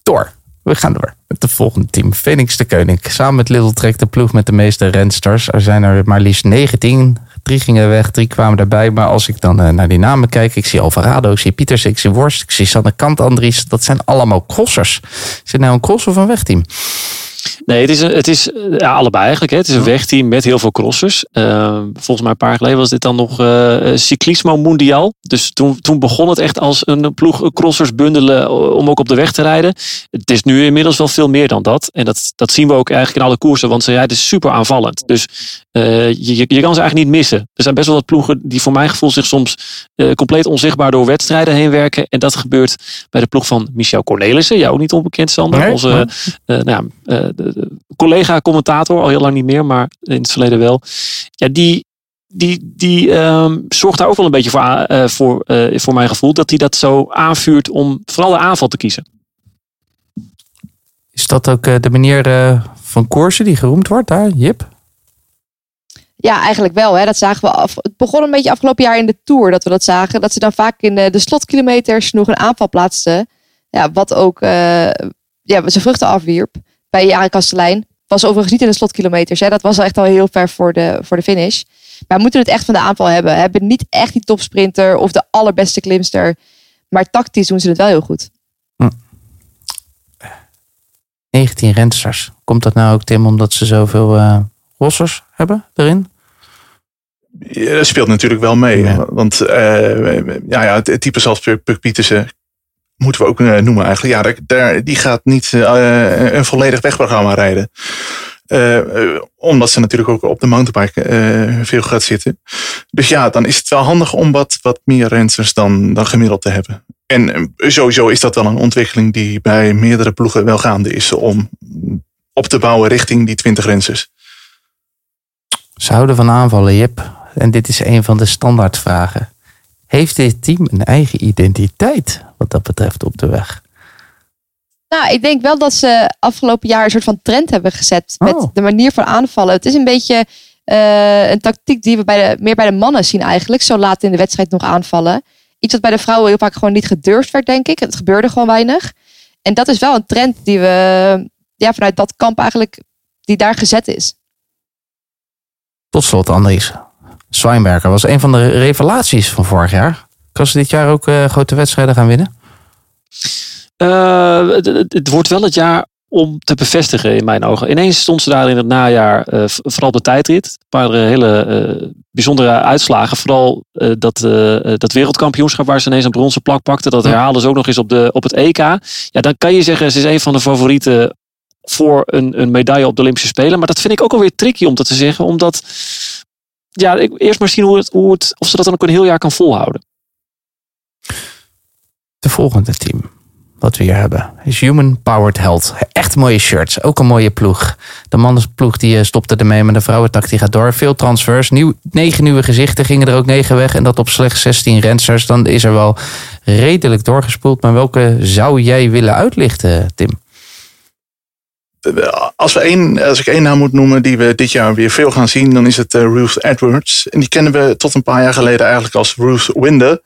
Door. We gaan door met de volgende team. Phoenix de Koning. Samen met Little Trek de ploeg met de meeste rensters. Er zijn er maar liefst 19. Drie gingen weg, drie kwamen erbij. Maar als ik dan eh, naar die namen kijk. Ik zie Alvarado, ik zie Pieters, ik zie Worst. Ik zie Sanne Kant Andries. Dat zijn allemaal crossers. Is het nou een cross of een wegteam? Nee, het is, een- het is eh, ja, allebei eigenlijk. Hè. Het is een wegteam met heel veel crossers. Eh, volgens mij een paar jaar geleden was dit dan nog eh Cyclismo Mundial. Dus toen, toen begon het echt als een ploeg crossers bundelen eh, om ook op de weg te rijden. Het is nu inmiddels wel veel meer dan dat. En dat, dat zien we ook eigenlijk in alle koersen. Want ze rijden super aanvallend. Dus eh, je, je kan ze eigenlijk niet missen. Er zijn best wel wat ploegen die voor mijn gevoel zich soms eh, compleet onzichtbaar door wedstrijden heen werken. En dat gebeurt bij de ploeg van Michel Cornelissen. Jou ook niet onbekend, Sander. Nee, Onze eh, nou, collega-commentator, al heel lang niet meer, maar in het verleden wel. Ja, die, die, die ehm, zorgt daar ook wel een beetje voor, voor, voor mijn gevoel. Dat hij dat zo aanvuurt om vooral de aanval te kiezen. Is dat ook de manier van koersen die geroemd wordt daar, Jip? Ja, eigenlijk wel. Hè. Dat zagen we af. Het begon een beetje afgelopen jaar in de Tour dat we dat zagen. Dat ze dan vaak in de, slotkilometers nog een aanval plaatsten. Ja, wat ook eh, ja, zijn vruchten afwierp. Bij Jaren Kastelein. Was overigens niet in de slotkilometers. Hè. Dat was echt al heel ver voor de, voor de finish. Maar we moeten het echt van de aanval hebben. We hebben niet echt die topsprinter of de allerbeste klimster. Maar tactisch doen ze het wel heel goed. 19 rensters. Komt dat nou ook, Tim, omdat ze zoveel eh rossers hebben erin? Ja, dat speelt natuurlijk wel mee. Ja. Want eh, ja, ja, het, type zoals Puk, Pietersen moeten we ook eh, noemen eigenlijk. Ja, daar, daar, die gaat niet eh, een volledig wegprogramma rijden. Omdat ze natuurlijk ook op de mountainbike veel gaat zitten. Dus ja, dan is het wel handig om wat, wat meer rensters dan, dan gemiddeld te hebben. En sowieso is dat wel een ontwikkeling die bij meerdere ploegen wel gaande is. Om op te bouwen richting die 20 rensters. Ze houden van aanvallen, Jip. En dit is een van de standaardvragen. Heeft dit team een eigen identiteit wat dat betreft op de weg? Nou, ik denk wel dat ze afgelopen jaar een soort van trend hebben gezet met Oh. de manier van aanvallen. Het is een beetje eh, een tactiek die we bij de, meer bij de mannen zien eigenlijk. Zo laat in de wedstrijd nog aanvallen. Iets wat bij de vrouwen heel vaak gewoon niet gedurfd werd, denk ik. Het gebeurde gewoon weinig. En dat is wel een trend die we ja, vanuit dat kamp eigenlijk, die daar gezet is. Tot slot, Andries. Zwijnberger was een van de revelaties van vorig jaar. Kan ze dit jaar ook eh, grote wedstrijden gaan winnen? Eh, het, wordt wel het jaar om te bevestigen in mijn ogen. Ineens stond ze daar in het najaar, eh, vooral de tijdrit. Een paar hele bijzondere uitslagen. Vooral dat, dat wereldkampioenschap waar ze ineens een bronzen plak pakte. Dat Ja. herhaalden ze ook nog eens op, de, op het EK. Ja, dan kan je zeggen, ze is een van de favorieten voor een, een medaille op de Olympische Spelen. Maar dat vind ik ook alweer tricky om dat te zeggen. Omdat, ja, eerst maar zien hoe het, hoe het, of ze dat dan ook een heel jaar kan volhouden. De volgende team wat we hier hebben is Human Powered Health. Echt mooie shirts, ook een mooie ploeg. De mannenploeg die eh, stopte ermee, maar de vrouwentak die gaat door. Veel transfers, nieuw, negen nieuwe gezichten, gingen er ook negen weg. En dat op slechts 16 rensters. Dan is er wel redelijk doorgespoeld. Maar welke zou jij willen uitlichten, Tim? Als, we één, als ik één naam moet noemen die we dit jaar weer veel gaan zien, dan is het eh, Ruth Edwards. En die kennen we tot een paar jaar geleden eigenlijk als Ruth Winder.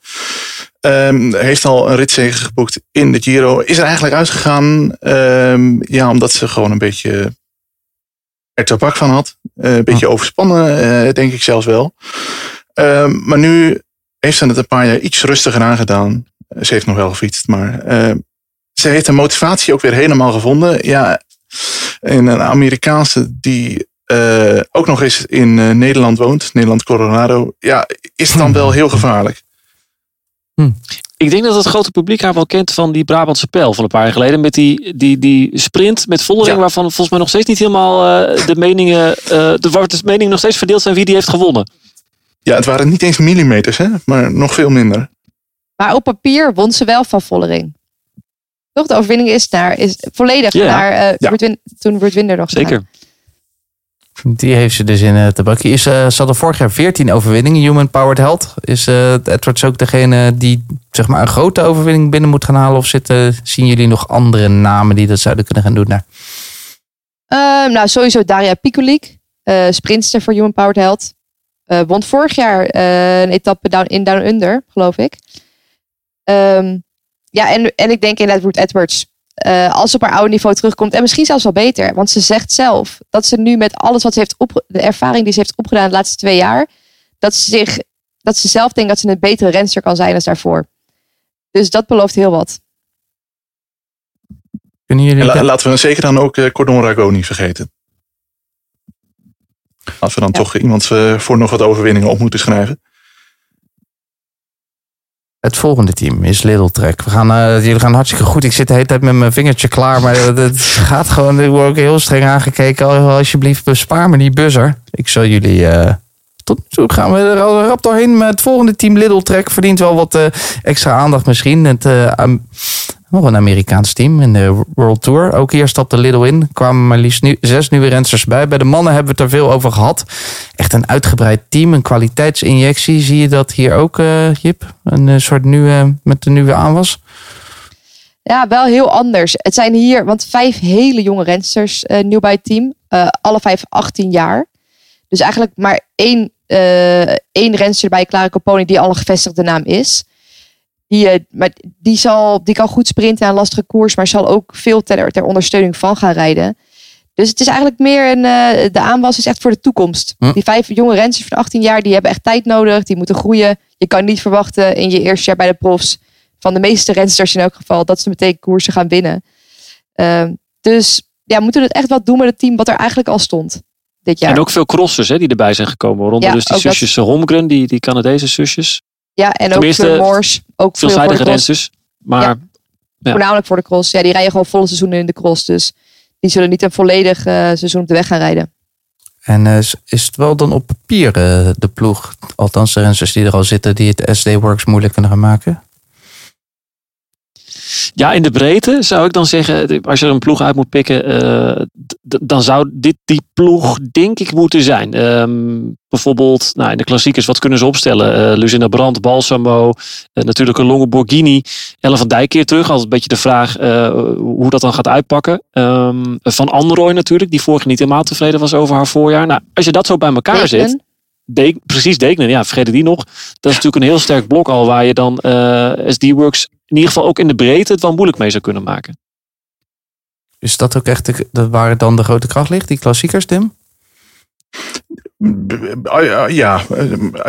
Ehm, heeft al een ritzege geboekt in de Giro. Is er eigenlijk uitgegaan ehm, ja, omdat ze gewoon een beetje er tabak van had. Eh, een beetje overspannen, eh, denk ik zelfs wel. Ehm, maar nu heeft ze het een paar jaar iets rustiger aangedaan. Ze heeft nog wel gefietst, maar ze heeft de motivatie ook weer helemaal gevonden. Ja, en een Amerikaanse die eh, ook nog eens in eh, Nederland woont, Nederland Colorado. Ja, is het dan wel heel gevaarlijk? Ik denk dat het grote publiek haar wel kent van die Brabantse pijl van een paar jaar geleden. Met die, die, die sprint met Vollering, Ja. waarvan volgens mij nog steeds niet helemaal eh, de meningen, eh de, waar de meningen nog steeds verdeeld zijn wie die heeft gewonnen. Ja, het waren niet eens millimeters, hè, maar nog veel minder. Maar op papier won ze wel van Vollering. Toch? De overwinning is, naar, is volledig Ja. naar eh Ja. Ruud Win- toen Ruud Winder nog Zeker. Die heeft ze dus in het tabakje. Is, eh, ze hadden vorig jaar 14 overwinningen, Human Powered Health. Is eh, Edwards ook degene die zeg maar, een grote overwinning binnen moet gaan halen? Of zitten, zien jullie nog andere namen die dat zouden kunnen gaan doen? daar? Ehm, nou, sowieso Daria Pikulik, eh sprintster voor Human Powered Health. Eh won vorig jaar eh, een etappe down, in Down Under, geloof ik. Ehm, ja, en, en ik denk inderdaad Ruth Edwards. eh, als ze op haar oude niveau terugkomt. En misschien zelfs wel beter. Want ze zegt zelf dat ze nu met alles wat ze heeft op, de ervaring die ze heeft opgedaan de laatste twee jaar. Dat ze, zich, dat ze zelf denkt dat ze een betere renster kan zijn dan daarvoor. Dus dat belooft heel wat. Kunnen jullie la- laten we zeker dan ook eh, Cordon Rago niet vergeten. Als we dan Ja. toch iemand eh, voor nog wat overwinningen op moeten schrijven. Het volgende team is Little. We gaan, eh, jullie gaan hartstikke goed. Ik zit de hele tijd met mijn vingertje klaar. Maar het- gaat gewoon. Ik word ook heel streng aangekeken. Al- Alsjeblieft, bespaar me die buzzer. Ik zal jullie. eh, tot nu gaan we er al rap doorheen. Maar het volgende team Little verdient wel wat eh, extra aandacht misschien. Het, nog een Amerikaans team in de World Tour. Ook hier stapte Little in. Kwamen maar liefst nu, zes nieuwe rensters bij. Bij de mannen hebben we het er veel over gehad. Echt een uitgebreid team, een kwaliteitsinjectie. Zie je dat hier ook, eh, Jip? Een eh, soort nieuwe, met de nieuwe aanwas? Ja, wel heel anders. Het zijn hier, want vijf hele jonge rensters eh, nieuw bij het team. Alle vijf 18 jaar. Dus eigenlijk maar één, één renster bij Clara Caponi die al een gevestigde naam is. Die, eh, maar die, zal, die kan goed sprinten aan lastige koers, maar zal ook veel ter, ter ondersteuning van gaan rijden. Dus het is eigenlijk meer een. eh, de aanwas is echt voor de toekomst. Hm. Die vijf jonge rensters van 18 jaar, die hebben echt tijd nodig. Die moeten groeien. Je kan niet verwachten in je eerste jaar bij de profs van de meeste rensters in elk geval, dat ze meteen koersen gaan winnen. Ehm, dus ja, we moeten het echt wat doen met het team wat er eigenlijk al stond dit jaar. En ook veel crossers hè, die erbij zijn gekomen. Waaronder Ja, dus die ook dat- zusjes eh, Holmgren, die, die Canadese zusjes. Ja, en ook tenminste, Fleur Moors, ook veel voor de Veelzijdige cross. rensters. Maar Ja. Ja. Voornamelijk voor de cross. Ja, die rijden gewoon volle seizoenen in de cross. Dus die zullen niet een volledig eh, seizoen op de weg gaan rijden. En eh, is is het wel dan op papier eh, de ploeg, althans de rensters die er al zitten, die het SD-Works moeilijk kunnen gaan maken? Ja, in de breedte zou ik dan zeggen, als je er een ploeg uit moet pikken, eh, dan zou dit die ploeg denk ik moeten zijn. Ehm, bijvoorbeeld nou, in de klassiekers, wat kunnen ze opstellen? Eh Lucinda Brandt, Balsamo, eh, natuurlijk een Longe Borghini, Ellen van Dijk keer terug. Altijd een beetje de vraag hoe dat dan gaat uitpakken. Ehm, van Androoy natuurlijk, die vorig jaar niet helemaal tevreden was over haar voorjaar. Nou, als je dat zo bij elkaar zet, Dekenen. Dek- precies, Dekenen, ja, vergeet die nog. Dat is natuurlijk een heel sterk blok al waar je dan SD-Works in ieder geval ook in de breedte het wel moeilijk mee zou kunnen maken. Is dat ook echt de, dat waar dan de grote kracht ligt, die klassiekers, Tim? Uh, Ja,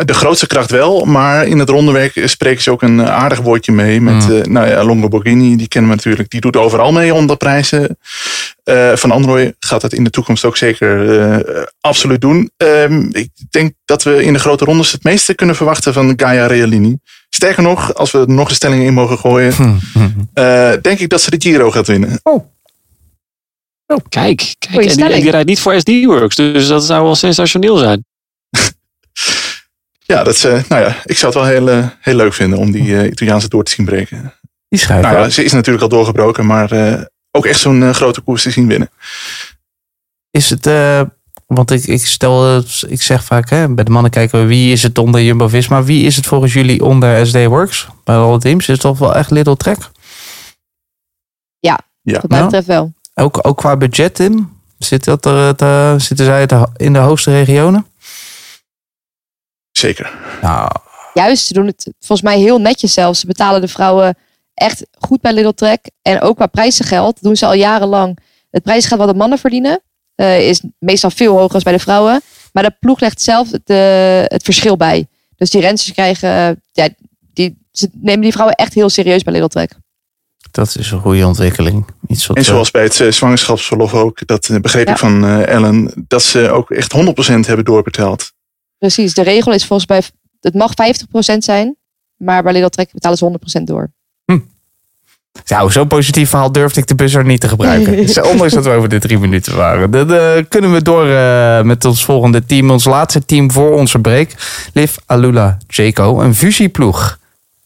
de grootste kracht wel. Maar in het rondewerk spreken ze ook een aardig woordje mee. Met Mm. uh, nou ja, Longo Borghini, die kennen we natuurlijk. Die doet overal mee onder prijzen. Uh, van Android gaat dat in de toekomst ook zeker uh, absoluut doen. Um, ik denk dat we in de grote rondes het meeste kunnen verwachten van Gaia Realini. Sterker nog, als we er nog een stelling in mogen gooien, uh, denk ik dat ze de Giro gaat winnen. Oh. Oh, kijk, kijk. En die, en die rijdt niet voor SD Works, dus dat zou wel sensationeel zijn. ja, dat is, uh, nou ja, ik zou het wel heel, uh, heel leuk vinden om die uh, Italiaanse door te zien breken. Die schijnt nou, ja, Ze is natuurlijk al doorgebroken, maar uh, ook echt zo'n grote koers te zien winnen. Is het, uh, want ik, ik stel, ik zeg vaak, hè, bij de mannen kijken we wie is het onder Jumbo-Visma, wie is het volgens jullie onder SD Works? Bij alle teams is het toch wel echt Little Trek? Ja, ja. wat mij betreft wel. Ook, ook qua budget, Tim? Zit dat er, te, zitten zij in de hoogste regionen? Zeker. Nou. Juist, ze doen het volgens mij heel netjes zelfs. Ze betalen de vrouwen echt goed bij Little Trek. En ook qua prijzengeld doen ze al jarenlang. Het prijzengeld wat de mannen verdienen uh, is meestal veel hoger dan bij de vrouwen. Maar de ploeg legt zelf de, het verschil bij. Dus die rensters krijgen, uh, ja, die, ze nemen die vrouwen echt heel serieus bij Little Trek. Dat is een goede ontwikkeling. Iets wat en zoals bij het uh, zwangerschapsverlof ook, dat begreep ja. ik van uh, Ellen, dat ze ook echt 100% hebben doorbetaald. Precies, de regel is volgens mij, het mag 50% zijn, maar bij Little Trek betalen ze 100% door. Nou, zo'n positief verhaal durfde ik de buzzer niet te gebruiken. Ondanks dat we over de drie minuten waren. Dan uh, kunnen we door uh, met ons volgende team. Ons laatste team voor onze break. Liv Alula Jaco, een fusieploeg.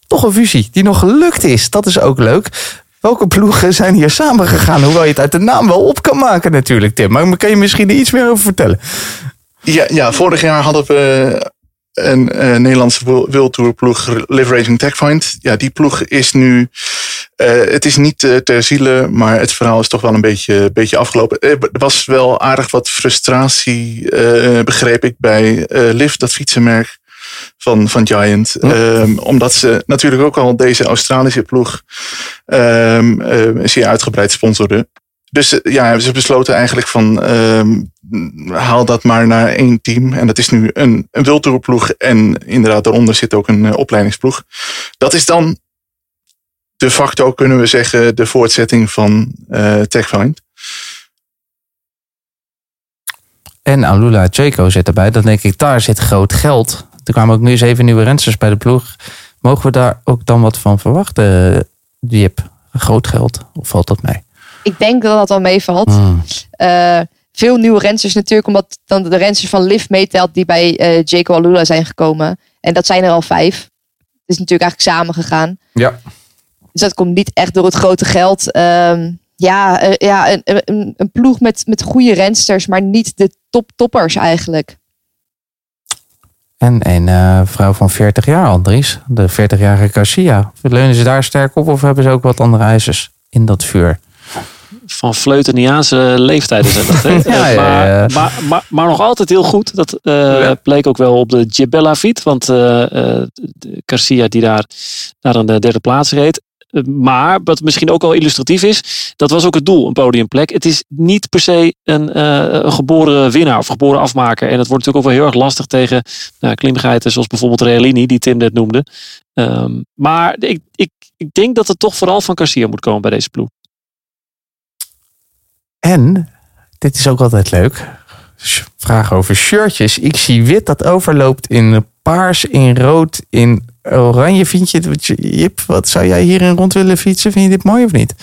Toch een fusie die nog gelukt is. Dat is ook leuk. Welke ploegen zijn hier samen gegaan? Hoewel je het uit de naam wel op kan maken natuurlijk, Tim. Maar kan je misschien er iets meer over vertellen? Ja, ja vorig jaar hadden we een, een Nederlandse wildtour ploeg Live Racing Techfind. Ja, die ploeg is nu... Uh, het is niet uh, ter ziele, maar het verhaal is toch wel een beetje, beetje afgelopen. Er was wel aardig wat frustratie, begreep ik, bij Liv, dat fietsenmerk van, van Giant. Hm. Um, omdat ze natuurlijk ook al deze Australische ploeg um, zeer uitgebreid sponsorden. Dus ja, ze besloten eigenlijk van um, haal dat maar naar één team. En dat is nu een, een wildtourploeg. En inderdaad, daaronder zit ook een uh, opleidingsploeg. Dat is dan de facto, kunnen we zeggen, de voortzetting van uh, TechFind. En Alula Jaco zit erbij. Dan denk ik, daar zit groot geld. Er kwamen ook nu zeven nieuwe rensters bij de ploeg. Mogen we daar ook dan wat van verwachten, Jip? Groot geld? Of valt dat mee? Ik denk dat dat wel meevalt. Hmm. Uh, veel nieuwe rensters natuurlijk, omdat dan de rensters van Liv meetelt die bij uh, Jaco Alula zijn gekomen. En dat zijn er al vijf. Het is natuurlijk eigenlijk samen gegaan. Ja. Dus dat komt niet echt door het grote geld. Um, ja, uh, ja een, een, een, ploeg met, met goede rensters, maar niet de top-toppers eigenlijk. En een uh, vrouw van 40 jaar, Andries. De 40-jarige Garcia. Leunen ze daar sterk op of hebben ze ook wat andere ijzers in dat vuur? Van Fleuteniaanse leeftijden zijn dat. Hè? ja, ja, maar, ja. Maar, maar, maar, nog altijd heel goed. Dat uh, ja. bleek ook wel op de Gibella Fiet. Want uh, Garcia die daar naar een derde plaats reed. Maar wat misschien ook wel illustratief is, dat was ook het doel, een podiumplek. Het is niet per se een, een geboren winnaar of geboren afmaker. En dat wordt natuurlijk ook wel heel erg lastig tegen nou, zoals bijvoorbeeld Realini, die Tim net noemde. Um, maar ik, ik, ik denk dat het toch vooral van Garcia moet komen bij deze ploeg. En, dit is ook altijd leuk, vraag over shirtjes. Ik zie wit dat overloopt in paars, in rood, in oranje. Vind je het, Jip, wat zou jij hierin rond willen fietsen? Vind je dit mooi of niet?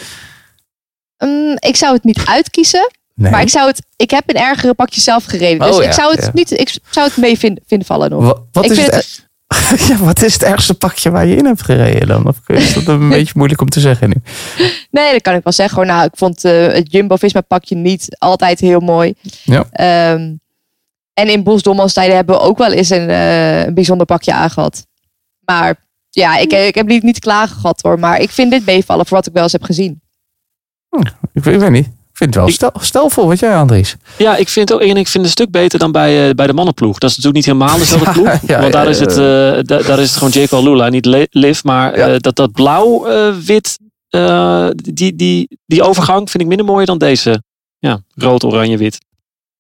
Um, ik zou het niet uitkiezen. Nee. Maar ik zou het. Ik heb in ergere pakjes zelf gereden. Dus Oh, ik zou het ja. niet. Ik zou het mee vinden, vinden vallen nog. Wat, wat ik is vind het, ja, wat is het ergste pakje waar je in hebt gereden dan? Of is dat een beetje moeilijk om te zeggen nu? Nee, dat kan ik wel zeggen. Hoor. Nou, ik vond uh, het Jumbo-Visma pakje niet altijd heel mooi. Ja. Um, en in Bos Dommelstijden hebben we ook wel eens een, uh, een bijzonder pakje aangehad. Maar ja, ik, ik heb niet, niet klagen gehad hoor. Maar ik vind dit meevallen voor wat ik wel eens heb gezien. Hm, ik, ik weet niet. Ik vind het wel stel, stelvol wat jij, Andries. Ja, ik vind, ook, en ik vind het een stuk beter dan bij, eh, bij de mannenploeg. Dat is natuurlijk niet helemaal dezelfde Ja, ploeg. ja, want daar ja, is, het, eh, da- daar is het gewoon Jake Lula, niet Liv. Maar eh, dat, dat blauw-wit, die, die, die overgang vind ik minder mooi dan deze. Ja, rood, oranje, wit,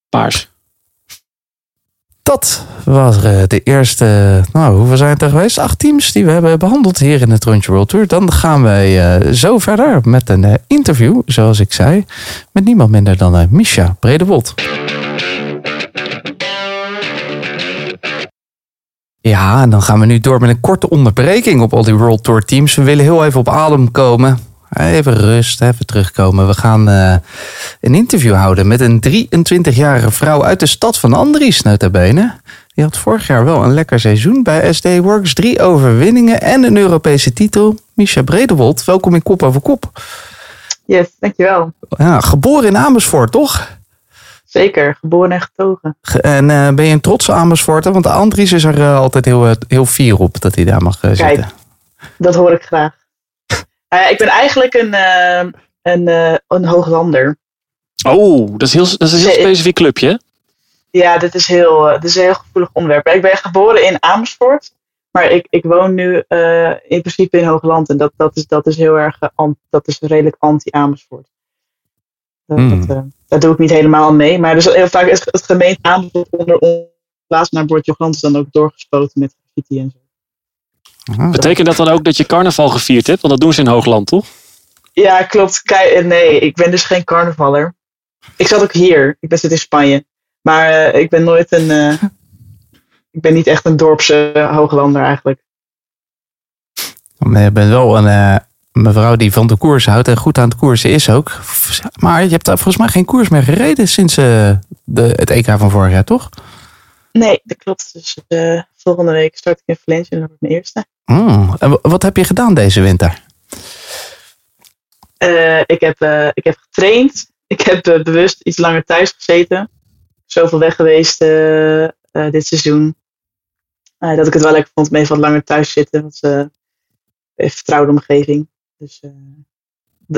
paars. Dat was eh, de eerste, nou hoeveel zijn het er geweest? Acht teams die we hebben behandeld hier in de Rondje World Tour. Dan gaan wij eh, zo verder met een eh, interview, zoals ik zei, met niemand minder dan Misha Bredewold. Ja, en dan gaan we nu door met een korte onderbreking op al die World Tour teams. We willen heel even op adem komen. Even rust, even terugkomen. We gaan eh, een interview houden met een 23-jarige vrouw uit de stad van Andries, notabene. Die had vorig jaar wel een lekker seizoen bij SD Works. Drie overwinningen en een Europese titel. Misha Bredewold, welkom in Kop over Kop. Yes, dankjewel. Ja, geboren in Amersfoort, toch? Zeker, geboren en getogen. Ge- En eh, ben je een trotse Amersfoorter? Want Andries is er eh, altijd heel, heel fier op dat hij daar mag eh, Kijk. zitten. Dat hoor ik graag. Ja, ik ben eigenlijk een, eh, een, eh, een hooglander. Oh, dat is, heel, dat is een heel specifiek clubje. hè? Ja, dit is, heel, dit is een heel gevoelig onderwerp. Ik ben geboren in Amersfoort. Maar ik, ik woon nu in principe in Hoogland. En dat, dat, is, dat is heel erg, dat is redelijk anti-Amersfoort. Dat, Hmm. dat, daar doe ik niet helemaal mee. Maar dus heel vaak is het gemeente Amersfoort onder ons plaats naar Bordje Hoogland is dan ook doorgespoten met graffiti en zo. Ah. Betekent dat dan ook dat je carnaval gevierd hebt? Want dat doen ze in Hoogland, toch? Ja, klopt. Kei- eh, nee, ik ben dus geen carnavaller. Ik zat ook hier. Ik ben zit in Spanje. Maar eh, ik ben nooit een. eh, ik ben niet echt een dorpse hooglander eigenlijk. Maar je bent wel een eh, mevrouw die van de koers houdt en goed aan het koersen is ook. Maar je hebt daar volgens mij geen koers meer gereden sinds eh, de, het EK van vorig jaar, toch? Nee, dat klopt. Dus volgende week start ik in Valencia en dan wordt mijn eerste. Mm. En wa- wat heb je gedaan deze winter? Eh, ik, heb, eh, ik heb getraind. Ik heb eh, bewust iets langer thuis gezeten. Zoveel weg geweest dit seizoen. Dat ik het wel lekker vond om even wat langer thuis zitten. Want een vertrouwde omgeving. Dus,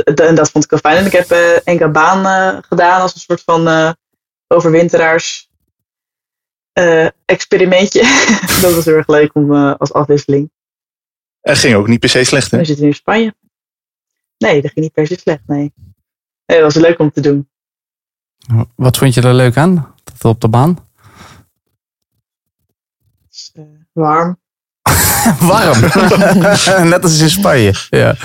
en dat vond ik wel fijn. En ik heb enkele baan gedaan als een soort van overwinteraars eh, experimentje. dat was heel erg leuk om eh, als afwisseling. Het ging ook niet per se slecht, hè? We zitten nu in Spanje. Nee, dat ging niet per se slecht, nee. Nee, dat was leuk om te doen. Wat vond je er leuk aan? Dat op de baan? Eh, warm. Warm. Net als in Spanje. Ja.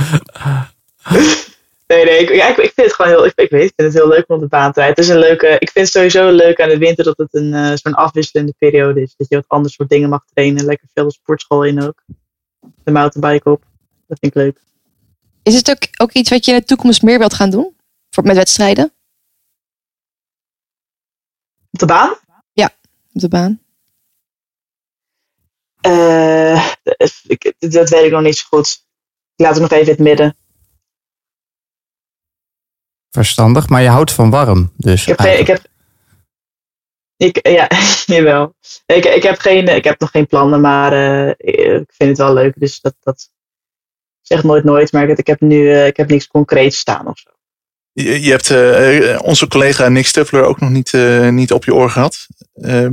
Nee, nee, ik, ja, ik, ik vind het gewoon heel, ik, ik weet, ik vind het heel leuk om op de baan te rijden. Het is een leuke, ik vind het sowieso leuk aan de winter dat het een eh, zo'n afwisselende periode is. Dat je wat anders soort dingen mag trainen. Lekker veel de sportschool in ook. De mountainbike op. Dat vind ik leuk. Is het ook, ook iets wat je in de toekomst meer wilt gaan doen? Voor, met wedstrijden? Op de baan? Op de baan? Eh, ik, dat weet ik nog niet zo goed. Ik laat het nog even in het midden. Verstandig, maar je houdt van warm. Dus Ik heb, geen, ik heb ik, ja, jawel. Ik, ik, heb geen, ik heb nog geen plannen, maar eh, ik vind het wel leuk. Dus dat, dat zeg nooit nooit, maar ik, ik heb nu eh, ik heb niks concreets staan of zo. Je, je hebt eh, onze collega Nick Stuffler ook nog niet, eh, niet op je oor gehad. eh,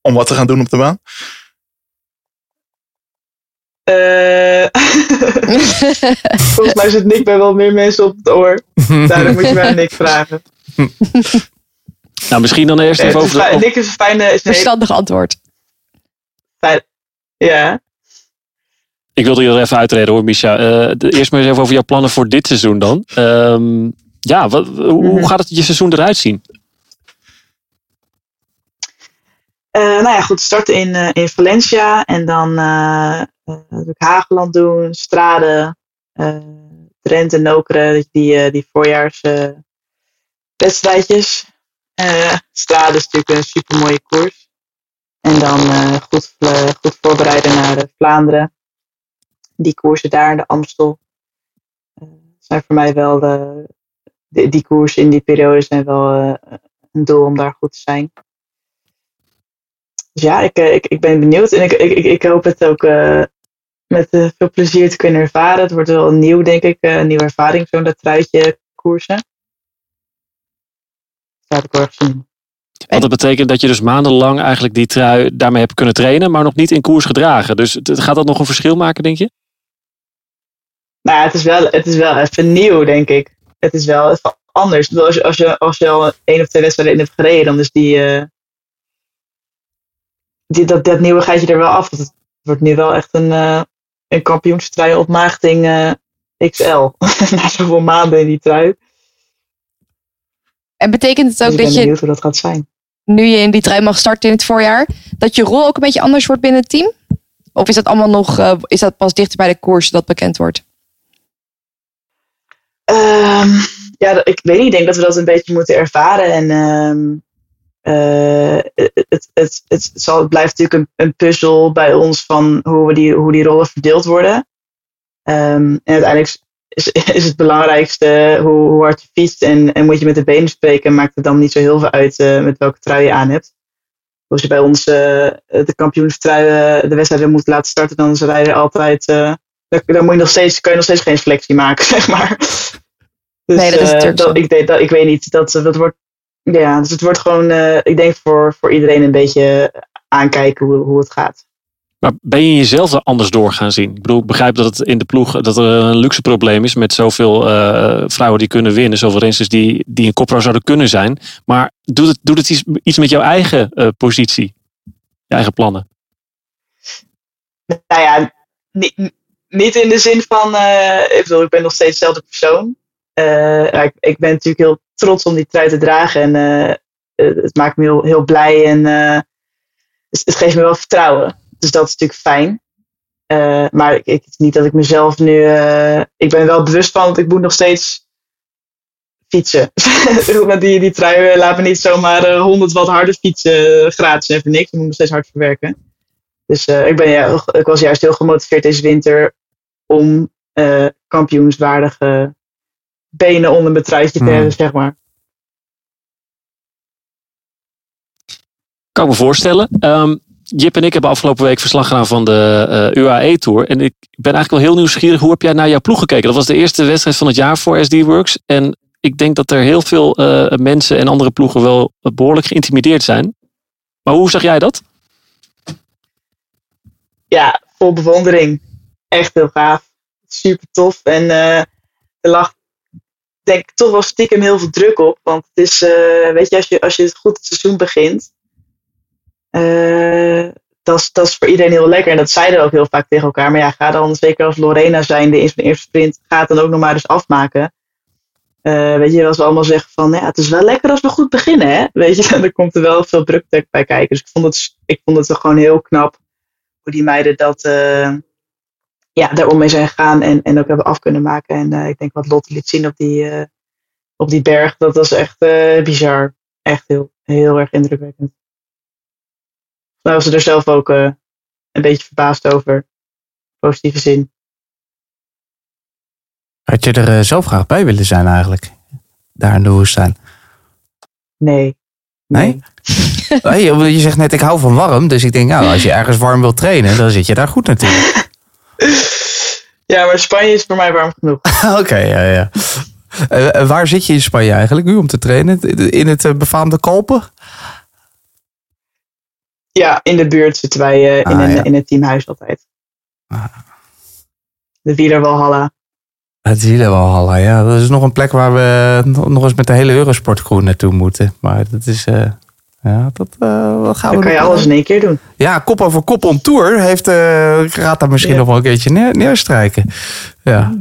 om wat te gaan doen op de baan. Eh, volgens mij zit Nick bij wel meer mensen op het oor. Daarom moet je mij Nick vragen. Nou, misschien dan eerst Eh, even over... fijn- Nick is een fijne... Is hele Verstandig antwoord. fijn- ja. Ik wilde je er even uitreden hoor, Misha. Eh, de- eerst maar eens even over jouw plannen voor dit seizoen dan. Ehm, ja, wat, hoe, Mhm. gaat het je seizoen eruit zien? Eh, nou ja, goed, starten in, eh, in Valencia en dan eh eh, ik Hageland doen, Strade, eh Drenthe, Nokere, die, eh, die voorjaars wedstrijdjes. Eh, Strade is natuurlijk een super mooie koers. En dan goed, goed voorbereiden naar de Vlaanderen. Die koersen daar, de Amstel, zijn voor mij wel de, die, koersen in die periode zijn wel een doel om daar goed te zijn. Dus ja, ik, ik, ik ben benieuwd en ik, ik, ik, hoop het ook met eh, veel plezier te kunnen ervaren. Het wordt wel nieuw, denk ik, eh, een nieuwe ervaring, zo'n dat truitje koersen. Heb ik wel erg zin in. Want dat betekent dat je dus maandenlang eigenlijk die trui daarmee hebt kunnen trainen, maar nog niet in koers gedragen. Dus het- gaat dat nog een verschil maken, denk je? Nou ja, het is wel, het is wel even nieuw, denk ik. Het is wel even anders. Als je, als je, als je al één of twee wedstrijden in hebt gereden, dan is die, eh, die, dat, dat nieuwe je er wel af. Het wordt nu wel echt een, uh, een kampioenstrui op maagding uh, XL. Na zoveel maanden in die trui. En betekent het ook dus ik ben dat je, benieuwd hoe dat gaat zijn. nu je in die trui mag starten in het voorjaar, dat je rol ook een beetje anders wordt binnen het team? Of is dat allemaal nog, uh, is dat pas dichter bij de koers dat bekend wordt? Um, ja, ik weet niet. Ik denk dat we dat een beetje moeten ervaren. En um, uh, het, het, het, zal, het blijft natuurlijk een, een puzzel bij ons van hoe, we die, hoe die rollen verdeeld worden. Um, en uiteindelijk is, is het belangrijkste hoe, hoe hard je fietst en, en moet je met de benen spreken. Maakt het dan niet zo heel veel uit uh, met welke trui je aan hebt. Als je bij ons uh, de kampioenstrui uh, de wedstrijden moet laten starten, dan is de rijder altijd. Uh, dan moet je nog steeds, kan je nog steeds geen selectie maken, zeg maar. Dus, nee, dat is natuurlijk dat, ik, dat, ik weet niet. Dat, dat wordt, ja, dus het wordt gewoon, ik denk voor, voor iedereen een beetje aankijken hoe, hoe het gaat. Maar ben je jezelf er anders door gaan zien? Ik bedoel, ik begrijp dat het in de ploeg dat er een luxe probleem is met zoveel uh, vrouwen die kunnen winnen, zoveel rensters die, die een kopvrouw zouden kunnen zijn. Maar doet het, doet het iets, iets met jouw eigen uh, positie? Je eigen plannen? Nou ja, niet, niet in de zin van, ik bedoel, ik ben nog steeds dezelfde persoon. Ik, ik, ben natuurlijk heel trots om die trui te dragen en het maakt me heel, heel blij en het, geeft me wel vertrouwen. Dus dat is natuurlijk fijn. Uh, maar ik, ik, niet dat ik mezelf nu. Uh, ik ben wel bewust van, want ik moet nog steeds fietsen. die, die trui laat me niet zomaar uh, 100 watt harder fietsen gratis en niks. Ik moet nog steeds hard verwerken. Dus ik, ben, ja, ik was juist heel gemotiveerd deze winter om kampioenswaardige benen onder mijn truitje te Hmm. hebben, zeg maar. Kan me voorstellen. Um, Jip en ik hebben afgelopen week verslag gedaan van de uh, UAE Tour. En ik ben eigenlijk wel heel nieuwsgierig. Hoe heb jij naar jouw ploeg gekeken? Dat was de eerste wedstrijd van het jaar voor SD Works. En ik denk dat er heel veel uh, mensen en andere ploegen wel behoorlijk geïntimideerd zijn. Maar hoe zag jij dat? Ja, vol bewondering. Echt heel gaaf. Super tof. En uh, er lag denk toch wel stiekem heel veel druk op. Want het is, uh, weet je, als je, als je het goed het seizoen begint. Uh, dat, is, voor iedereen heel lekker. En dat zeiden ook heel vaak tegen elkaar. Maar ja, ga dan zeker als Lorena zijn, de eerste sprint, gaat dan ook nog maar eens afmaken. Uh, weet je, als we allemaal zeggen van, ja, het is wel lekker als we goed beginnen, hè? Weet je, dan komt er wel veel druk bij kijken. Dus ik vond het, ik vond het gewoon heel knap hoe die meiden dat, ja, daarom mee zijn gegaan en, en ook hebben af kunnen maken. En uh, ik denk wat Lotte liet zien op die, op die berg, dat was echt bizar. Echt heel, heel erg indrukwekkend. Nou was ze er zelf ook een beetje verbaasd over. Positieve zin. Had je er zelf graag bij willen zijn eigenlijk? Daar in de woestijn? Nee. Nee? nee? je zegt net, ik hou van warm. Dus ik denk, nou, als je ergens warm wilt trainen, dan zit je daar goed natuurlijk. Ja, maar Spanje is voor mij warm genoeg. Oké, okay, ja, ja. Uh, waar zit je in Spanje eigenlijk nu om te trainen? In het befaamde Kalpen? Ja, in de buurt zitten wij uh, ah, in, een, ja. in het teamhuis altijd. Ah. De Wielerwalhalla. Het Wielerwalhalla, ja. Dat is nog een plek waar we nog eens met de hele Eurosportcrew naartoe moeten. Maar dat is... Uh, ja, dat, uh, wat gaan Dan we kan je alles in één keer doen. Ja, kop over kop on tour heeft, gaat daar misschien ja. nog wel een keertje neer, neerstrijken. Ja.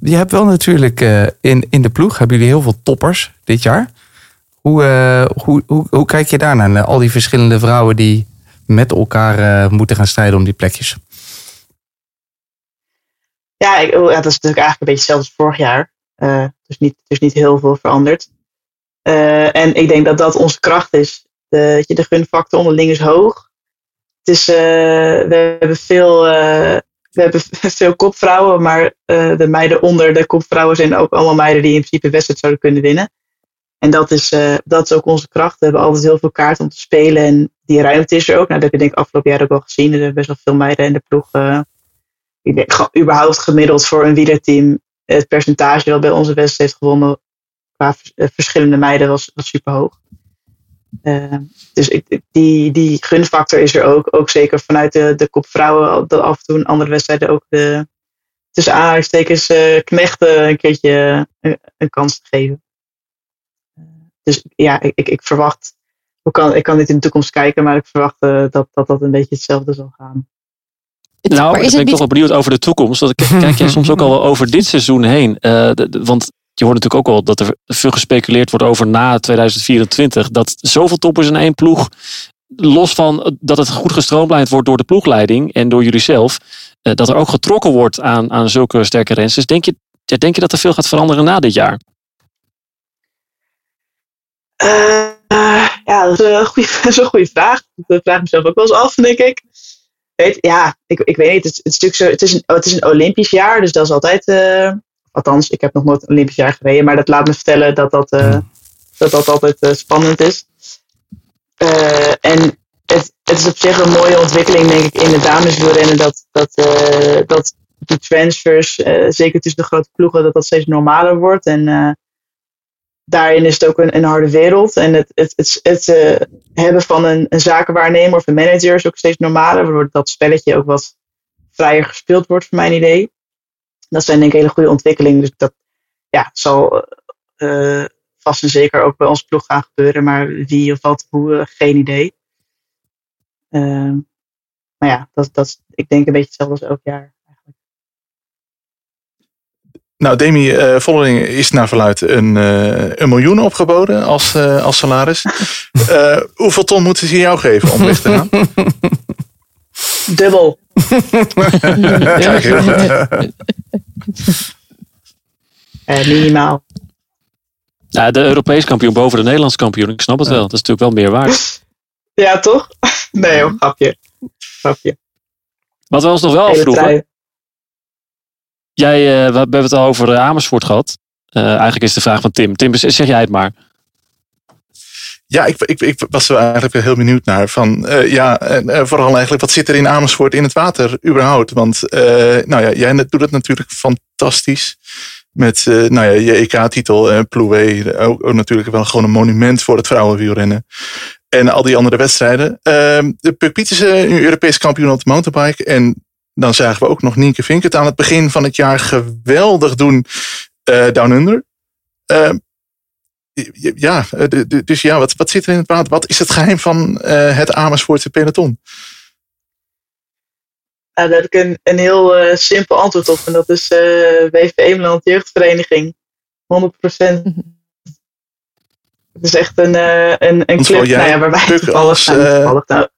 je hebt wel natuurlijk in, in de ploeg, hebben jullie heel veel toppers dit jaar. Hoe, uh, hoe, hoe, hoe, kijk je daarnaar? Naar al die verschillende vrouwen die met elkaar uh, moeten gaan strijden om die plekjes? Ja, ik, ja, dat is natuurlijk eigenlijk een beetje hetzelfde als vorig jaar. Uh, dus, niet, dus niet heel veel veranderd. En ik denk dat dat onze kracht is. De, de gunfactor onderling is hoog. Het is, we hebben veel, we hebben veel kopvrouwen, maar de meiden onder de kopvrouwen zijn ook allemaal meiden die in principe wedstrijd zouden kunnen winnen. En dat is, dat is ook onze kracht. We hebben altijd heel veel kaarten om te spelen. En die ruimte is er ook. Nou, dat heb je denk ik afgelopen jaar ook al gezien. Er zijn best wel veel meiden in de ploeg. Ik denk überhaupt gemiddeld voor een wielerteam. Het percentage dat bij onze wedstrijd heeft gewonnen. Qua verschillende meiden was, was super hoog. Uh, dus ik, die, die gunfactor is er ook. Ook zeker vanuit de, de kop vrouwen. Dat af en toe in andere wedstrijden ook de, tussen aanhalingstekens knechten een keertje een, een kans te geven. Dus ja, ik, ik verwacht ik kan, ik kan niet in de toekomst kijken, maar ik verwacht eh, dat, dat dat een beetje hetzelfde zal gaan. Nou, maar ik is ben het toch wel benieuwd over de toekomst. Want k- kijk jij soms ook al wel over dit seizoen heen. Eh, de- de- want je hoort natuurlijk ook al dat er veel gespeculeerd wordt over na 2024. Dat zoveel toppers in één ploeg. Los van dat het goed gestroomlijnd wordt door de ploegleiding en door jullie zelf. eh, dat er ook getrokken wordt aan, aan zulke sterke rensters. Denk je, denk je dat er veel gaat veranderen na dit jaar? Eh, ja, dat is een goede, is vraag. Dat vraag ik mezelf ook wel eens af, denk ik. Ja, ik, ik weet niet. Het, het, is natuurlijk zo, het, is een, het is een Olympisch jaar, dus dat is altijd. eh, althans, ik heb nog nooit een Olympisch jaar gereden, maar dat laat me vertellen dat dat, eh, dat, dat altijd eh, spannend is. Eh, en het, het is op zich een mooie ontwikkeling, denk ik, in de dameswielrennen. Dat, dat, dat die transfers, zeker tussen de grote ploegen, dat dat steeds normaler wordt. En daarin is het ook een, een harde wereld. En het, het, het, het hebben van een, een zakenwaarnemer of een manager is ook steeds normaler. Waardoor dat spelletje ook wat vrijer gespeeld wordt, voor mijn idee. Dat zijn denk ik hele goede ontwikkelingen. Dus dat ja, zal eh, vast en zeker ook bij onze ploeg gaan gebeuren. Maar wie of wat, hoe, eh, geen idee. Ehm, maar ja, dat, dat, is- ik denk een beetje hetzelfde als elk jaar. Nou, Demi eh Vollering is naar verluid een, eh, een miljoen opgeboden als, eh, als salaris. Eh, hoeveel ton moeten ze jou geven om weg te gaan? Dubbel. Kijk, heel goed. Eh, minimaal. Ja, de Europees kampioen boven de Nederlands kampioen. Ik snap het wel. Dat is natuurlijk wel meer waard. Ja, toch? Nee, hoor, grapje. Grapje. Wat we ons nog wel afvroegen. Jij, eh, we hebben het al over eh, Amersfoort gehad. Eh, eigenlijk is de vraag van Tim. Tim, zeg jij het maar. Ja, ik, ik, ik was er eigenlijk heel benieuwd naar. Van, eh, ja, en, eh, vooral eigenlijk, wat zit er in Amersfoort in het water überhaupt? Want eh, nou ja, jij doet het natuurlijk fantastisch. Met nou ja, je EK-titel, eh Ploué, ook, natuurlijk wel gewoon een monument voor het vrouwenwielrennen. En al die andere wedstrijden. Ehm, de Puk Pietersen, nu Europees kampioen op de mountainbike. En dan zagen we ook nog Nienke Vink het aan het begin van het jaar geweldig doen Down Under. Ja, eh, dus ja, wat, wat zit er in het water? Wat is het geheim van eh, het Amersfoortse peloton? Nou, daar heb ik een, een heel eh, simpel antwoord op. En dat is eh WV Eemland Jeugdvereniging. 100%. Het is echt een, eh, een, een club nou ja, waar wij Puk, toevallig als, zijn. toevallig, nou,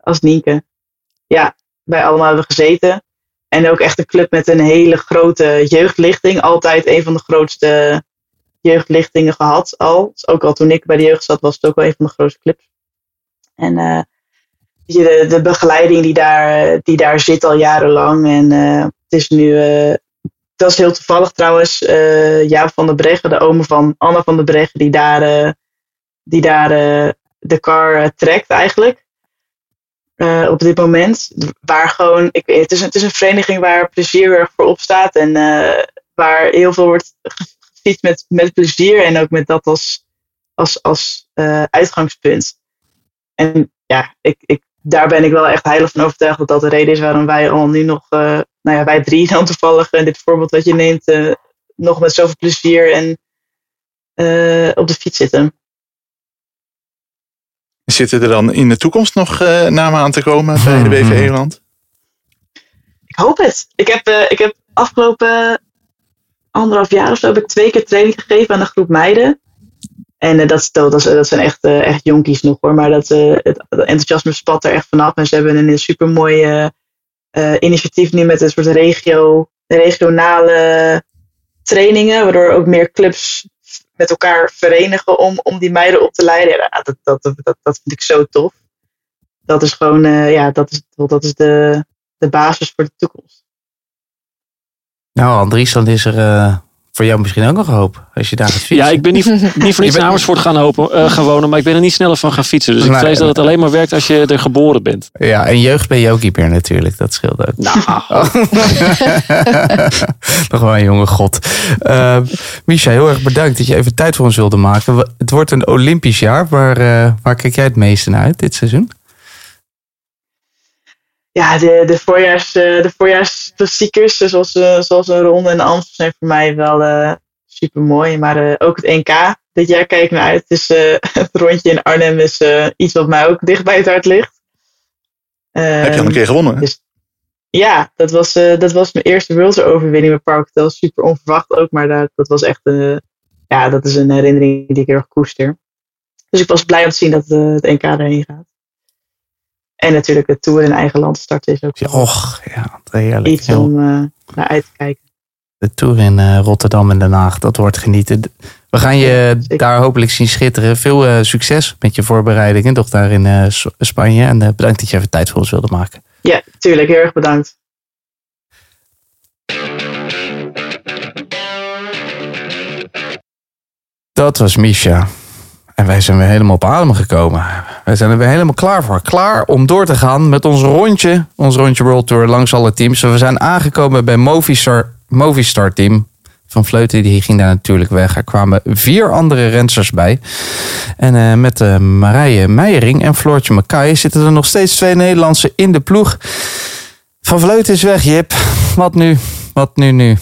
als Nienke. Ja, wij allemaal hebben gezeten. En ook echt een club met een hele grote jeugdlichting. Altijd een van de grootste jeugdlichtingen gehad al. Dus ook al toen ik bij de jeugd zat, was het ook wel een van de grootste clubs. En eh, de, de begeleiding die daar, die daar zit al jarenlang. En eh, het is nu, eh, dat is heel toevallig trouwens, Jaap van der Breggen, de oom van Anna van der Breggen, die daar, die daar de car trekt eigenlijk. Op dit moment. Waar gewoon, ik, het, is het is een vereniging waar plezier voor opstaat. En eh, waar heel veel wordt gefietst met, met plezier. En ook met dat als, als, als eh, uitgangspunt. En ja, ik, ik, daar ben ik wel echt heilig van overtuigd dat dat de reden is waarom wij al nu nog, eh, nou ja, wij drie dan toevallig, en dit voorbeeld wat je neemt, eh, nog met zoveel plezier en eh, op de fiets zitten. Zitten er dan in de toekomst nog eh, namen aan te komen bij de Mhm. WV Eland? Ik hoop het. Ik heb, eh, ik heb afgelopen anderhalf jaar of zo heb ik twee keer training gegeven aan een groep meiden. En eh, dat, dat, is- dat zijn echt, eh, echt jonkies nog hoor. Maar dat, eh, het, enthousiasme spat er echt vanaf. En ze hebben een super mooi initiatief nu met een soort regio, regionale trainingen. Waardoor ook meer clubs met elkaar verenigen om, om die meiden op te leiden. Dat, dat, dat, vind ik zo tof. Dat is gewoon, eh, ja, dat is, dat is de, de basis voor de toekomst. Nou, Andries, dan is er eh, voor jou misschien ook nog hoop. Als je daar gaat fietsen. Ja, ik ben niet, niet voor niets in bent- Amersfoort gaan, hopen, eh, gaan wonen. Maar ik ben er niet sneller van gaan fietsen. Dus ik vrees dat het alleen maar werkt als je er geboren bent. Ja, en jeugd ben je ook niet meer natuurlijk. Dat scheelt ook. Nou, Nog wel een jonge god. Uh, Misha, heel erg bedankt dat je even tijd voor ons wilde maken. Het wordt een Olympisch jaar. Waar, eh, waar kijk jij het meeste naar uit dit seizoen? Ja, de, de, voorjaars, eh, de voorjaarsklassiekers, zoals, eh, zoals een ronde en de Amstel, zijn voor mij wel super mooi. Maar eh, ook het NK dit jaar kijk ik naar uit. Dus eh, het rondje in Arnhem is eh, iets wat mij ook dicht bij het hart ligt. Heb je al Ehm, een keer gewonnen? dus- Ja, dat was, eh, dat was mijn eerste World's overwinning met Park Hotel. Super onverwacht ook, maar dat, dat was echt een, ja, dat is een herinnering die ik heel erg koester. Dus ik was blij om te zien dat eh, het NK erheen gaat. En natuurlijk de Tour in eigen land starten is ook Och, ja, heerlijk. iets om eh, naar uit te kijken. De Tour in eh, Rotterdam en Den Haag, dat wordt genieten. We gaan je daar hopelijk zien schitteren. Veel eh, succes met je voorbereidingen, toch daar in Spanje. En bedankt dat je even tijd voor ons wilde maken. Ja, tuurlijk. Heel erg bedankt. Dat was Misha. En wij zijn weer helemaal op adem gekomen. Wij zijn er weer helemaal klaar voor. Klaar om door te gaan met ons rondje. Ons rondje World Tour langs alle teams. We zijn aangekomen bij Movistar, Movistar team. Van Vleuten die ging daar natuurlijk weg. Er kwamen vier andere rensters bij. En eh, met eh, Marije Meijering en Floortje Mackay zitten er nog steeds twee Nederlandse in de ploeg. Van Vleuten is weg, Jip. Wat nu? Wat nu nu?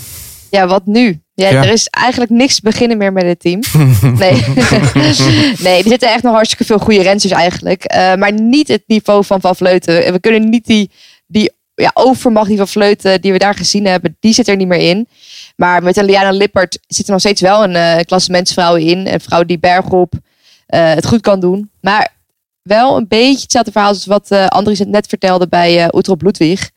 Ja, wat nu? Ja, Ja. Er is eigenlijk niks beginnen meer met het team. Nee. nee, er zitten echt nog hartstikke veel goede rensters eigenlijk. Eh, maar niet het niveau van Van Vleuten. En We kunnen niet die, die ja, overmacht die Van Vleuten die we daar gezien hebben, die zit er niet meer in. Maar met een Liana Lippert zit er nog steeds wel een eh klassementsvrouw in. Een vrouw die bergop eh, het goed kan doen. Maar wel een beetje hetzelfde verhaal als wat Andries het net vertelde bij eh Utrop Ludwig.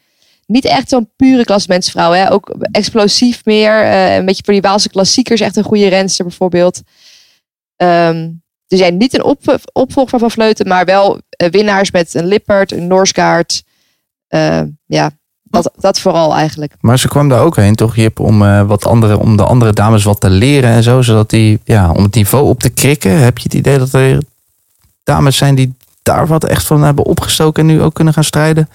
Niet echt zo'n pure klassementsvrouw. Hè? Ook explosief meer. eh, een beetje voor die Waalse klassiekers. Echt een goede renster bijvoorbeeld. Ehm, dus ja, niet een op, opvolger van Vleuten. Maar wel eh, winnaars met een Lippert, een Noorskaart. Eh, ja, dat, dat vooral eigenlijk. Maar ze kwam daar ook heen, toch, Jip, om, eh, wat andere, om de andere dames wat te leren en zo. Zodat die, ja, om het niveau op te krikken. Heb je het idee dat er dames zijn die daar wat echt van hebben opgestoken en nu ook kunnen gaan strijden?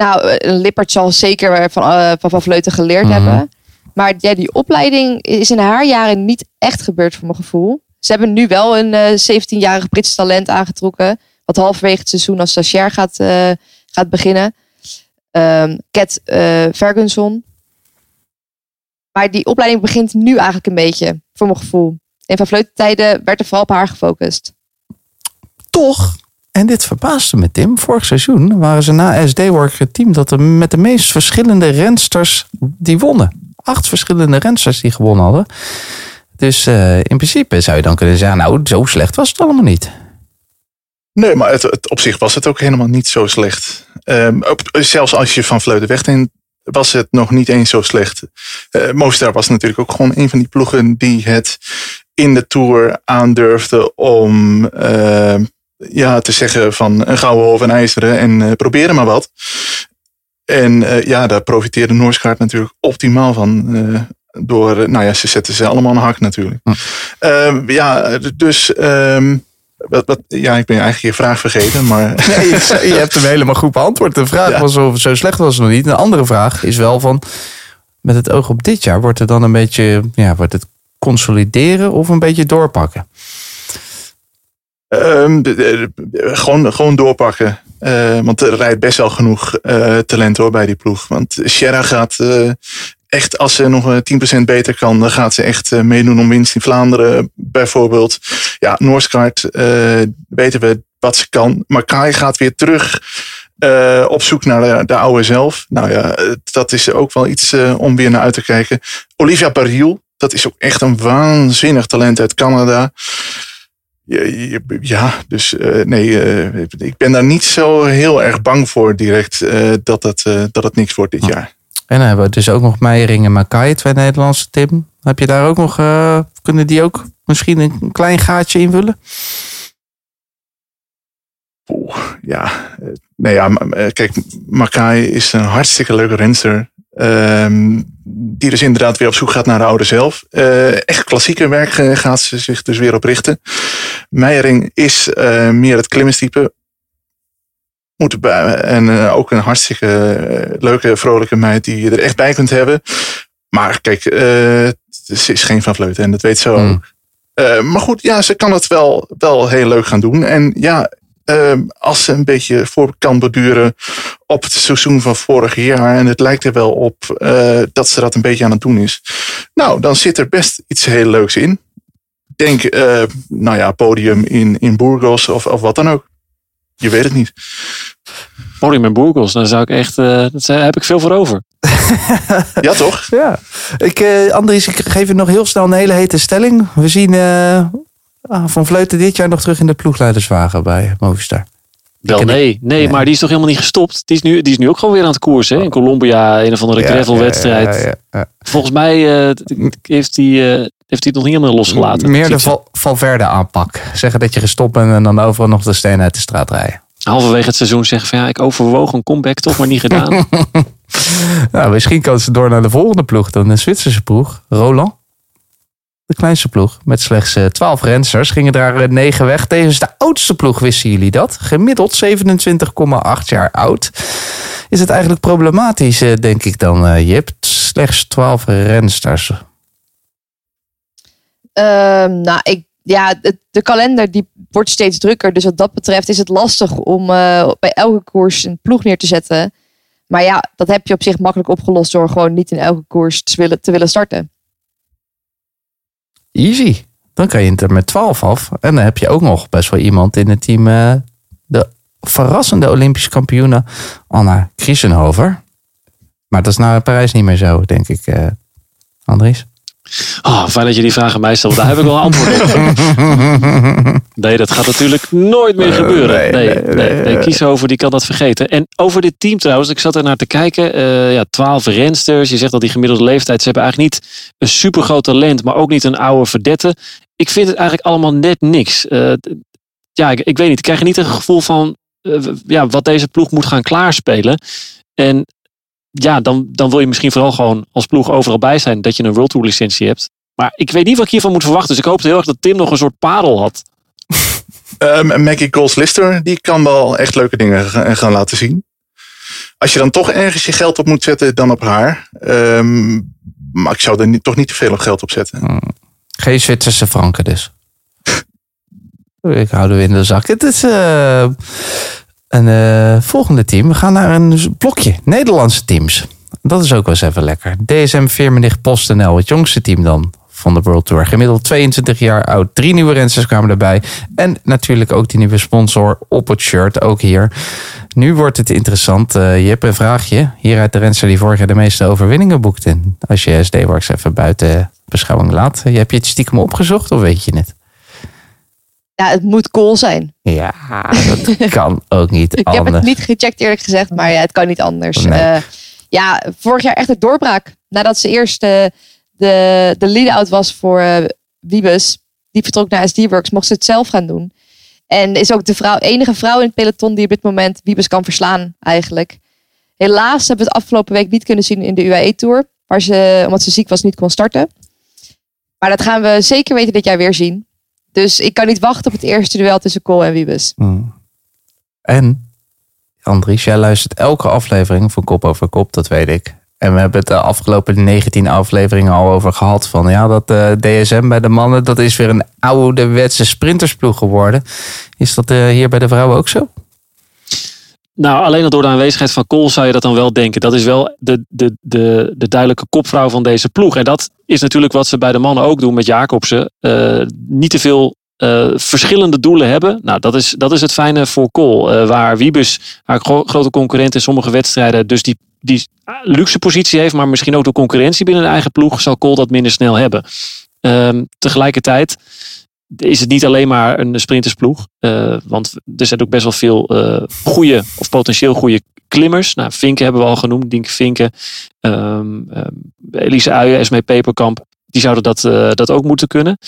Nou, een Lippert zal zeker van eh, van, van Vleuten geleerd Mhm. hebben. Maar ja, die opleiding is in haar jaren niet echt gebeurd voor mijn gevoel. Ze hebben nu wel een eh 17-jarig Brits talent aangetrokken. Wat halverwege het seizoen als stagiair gaat, eh, gaat beginnen. Ehm Cat eh Ferguson. Maar die opleiding begint nu eigenlijk een beetje, voor mijn gevoel. In Van Vleuten tijden werd er vooral op haar gefocust. Toch, en dit verbaasde me Tim, vorig seizoen waren ze na SD-Work het team dat er met de meest verschillende rensters die wonnen. Acht verschillende rensters die gewonnen hadden. Dus eh, in principe zou je dan kunnen zeggen, nou, zo slecht was het allemaal niet. Nee, maar het, op zich was het ook helemaal niet zo slecht. Op- zelfs als je van Vleuten was het nog niet eens zo slecht. Eh Movistar was natuurlijk ook gewoon een van die ploegen die het in de Tour aandurfde om ehm, ja, te zeggen van een gouden hoofd en ijzeren en eh, proberen maar wat. En eh, ja, daar profiteerde Noorskaart natuurlijk optimaal van. eh, door, nou ja, ze zetten ze allemaal een hak natuurlijk. Hm. Ehm, ja, dus ehm, wat, wat, ja, ik ben eigenlijk je vraag vergeten, maar Nee, je, je hebt hem helemaal goed beantwoord. De vraag Ja. was of zo slecht was het nog niet. Een andere vraag is wel van, met het oog op dit jaar, wordt het dan een beetje, ja, wordt het consolideren of een beetje doorpakken? Ehm, gewoon, gewoon doorpakken. Eh, want er rijdt best wel genoeg eh, talent hoor bij die ploeg. Want Sierra gaat eh, echt, als ze nog eh, 10% beter kan, dan gaat ze echt meedoen om winst in Vlaanderen bijvoorbeeld. Ja, Noorskaart weten we wat ze kan. Maar Kai gaat weer terug eh, op zoek naar de, de oude zelf. Nou ja, dat is ook wel iets om weer naar uit te kijken. Olivia Baril, dat is ook echt een waanzinnig talent uit Canada. Ja, dus eh, nee, eh, ik ben daar niet zo heel erg bang voor direct eh, dat, het, dat het niks wordt dit jaar. En dan hebben we dus ook nog Meijering en Makai, twee Nederlandse Tim. Heb je daar ook nog, kunnen die ook misschien een klein gaatje invullen? Oeh, ja, nee, ja, kijk, Makai is een hartstikke leuke renster. Ehm, die dus inderdaad weer op zoek gaat naar de oude zelf. Eh, echt klassieke werk eh, gaat ze zich dus weer op richten. Meijering is eh, meer het klimmenstype. Moet en ook een hartstikke leuke, vrolijke meid die je er echt bij kunt hebben. Maar kijk, ze is geen van Vleuten en dat weet ze ook. Hmm. Eh, maar goed, ja, ze kan het wel, wel heel leuk gaan doen. En ja, als ze een beetje voor kan beduren op het seizoen van vorig jaar. En het lijkt er wel op eh, dat ze dat een beetje aan het doen is. Nou, dan zit er best iets heel leuks in. denk, eh, nou ja, podium in, in Burgos of, of wat dan ook. Je weet het niet. Podium en Burgos, daar zou ik echt, eh, daar heb ik veel voor over. Ja, toch? Ja. Ik, eh, Andries, ik geef je nog heel snel een hele hete stelling. We zien eh, ah, Van Vleuten dit jaar nog terug in de ploegleiderswagen bij Movistar. Wel nee, nee, maar die is toch helemaal niet gestopt. Die is nu, die is nu ook gewoon weer aan het koersen. hè? In Colombia, een of andere gravelwedstrijd. Ja, ja, ja, Volgens mij eh, t- heeft hij eh, heeft hij het nog niet helemaal losgelaten. Meer de. Val- Valverde aanpak. Zeggen dat je gestopt bent en dan overal nog de stenen uit de straat rijden. Halverwege het seizoen zeggen van ja, ik overwoog een comeback, toch maar niet gedaan. Nou, misschien kan ze door naar de volgende ploeg dan. De Zwitserse ploeg. Roland. De kleinste ploeg. Met slechts eh, 12 rensters. Gingen daar eh, 9 weg. Tevens de oudste ploeg, wisten jullie dat? Gemiddeld 27,8 jaar oud. Is het eigenlijk problematisch, eh, denk ik dan, eh Jip? Slechts 12 rensters. Ehm, nou, ik, ja, de kalender die wordt steeds drukker. Dus wat dat betreft is het lastig om eh, bij elke koers een ploeg neer te zetten. Maar ja, dat heb je op zich makkelijk opgelost door gewoon niet in elke koers te willen, te willen starten. Easy. Dan kan je het er met 12 af. En dan heb je ook nog best wel iemand in het team. eh, de verrassende Olympische kampioene Anna Kriesenhover. Maar dat is na Parijs niet meer zo, denk ik, eh Andries. Oh, fijn dat je die vraag aan mij stelt. Daar heb ik wel een antwoord op. Nee, dat gaat natuurlijk nooit meer gebeuren. nee, Nee, nee. Kiesover, die kan dat vergeten. En over dit team trouwens, ik zat er naar te kijken. eh ja, 12 rensters. Je zegt dat die gemiddelde leeftijd. Ze hebben eigenlijk niet een super groot talent, maar ook niet een oude verdette. Ik vind het eigenlijk allemaal net niks. Eh, ja, ik, ik weet niet. Ik krijg er niet een gevoel van eh, ja, wat deze ploeg moet gaan klaarspelen. En ja, dan, dan wil je misschien vooral gewoon als ploeg overal bij zijn dat je een World Tour licentie hebt. Maar ik weet niet wat ik hiervan moet verwachten. Dus ik hoopte heel erg dat Tim nog een soort parel had. Ehm Maggie Goals-Lister, die kan wel echt leuke dingen ga- gaan laten zien. Als je dan toch ergens je geld op moet zetten, dan op haar. Ehm, maar ik zou er niet, toch niet te veel geld op zetten. Geen Zwitserse franken dus. Ik hou de in de zak. Het is eh, een eh, volgende team. We gaan naar een blokje Nederlandse teams. Dat is ook wel eens even lekker. DSM Firmenich PostNL, het jongste team dan van de World Tour. Gemiddeld 22 jaar oud. Drie nieuwe rensters kwamen erbij. En natuurlijk ook die nieuwe sponsor op het shirt, ook hier. Nu wordt het interessant. Eh, je hebt een vraagje. Hieruit de renster die vorig jaar de meeste overwinningen boekte. Als je SD-Works even buiten beschouwing laat. Je hebt je het stiekem opgezocht of weet je het? Ja, het moet cool zijn. Ja, dat kan ook niet Ik heb het niet gecheckt eerlijk gezegd, maar ja, het kan niet anders. Nee. Eh, ja, vorig jaar echt een doorbraak. Nadat ze eerst eh, de, de lead-out was voor eh Wiebes. Die vertrok naar SD-Works, mocht ze het zelf gaan doen. En is ook de vrouw, enige vrouw in het peloton die op dit moment Wiebes kan verslaan eigenlijk. Helaas hebben we het afgelopen week niet kunnen zien in de UAE-tour. Waar ze, omdat ze ziek was, niet kon starten. Maar dat gaan we zeker weten dit jaar weer zien. Dus ik kan niet wachten op het eerste duel tussen Cole en Wiebes. Hmm. En, Andries, jij luistert elke aflevering van Kop over Kop, dat weet ik. En we hebben het de afgelopen 19 afleveringen al over gehad. Van ja, dat eh, DSM bij de mannen, dat is weer een ouderwetse sprintersploeg geworden. Is dat eh, hier bij de vrouwen ook zo? Nou, alleen al door de aanwezigheid van Kool zou je dat dan wel denken. Dat is wel de, de, de, de duidelijke kopvrouw van deze ploeg. En dat is natuurlijk wat ze bij de mannen ook doen met Jacobsen. Eh, niet te veel eh, verschillende doelen hebben. Nou, dat is, dat is het fijne voor Kool. Eh, waar Wiebes, haar gro- grote concurrent in sommige wedstrijden, dus die, die luxe positie heeft, maar misschien ook de concurrentie binnen de eigen ploeg, zal Kool dat minder snel hebben. Ehm, tegelijkertijd is het niet alleen maar een sprintersploeg. eh, want er zijn ook best wel veel eh goede of potentieel goede klimmers. Nou, Vinken hebben we al genoemd. Dink Vinken. ehm ehm, Elise Uijen, Esmee Peperkamp. Die zouden dat, eh, dat ook moeten kunnen.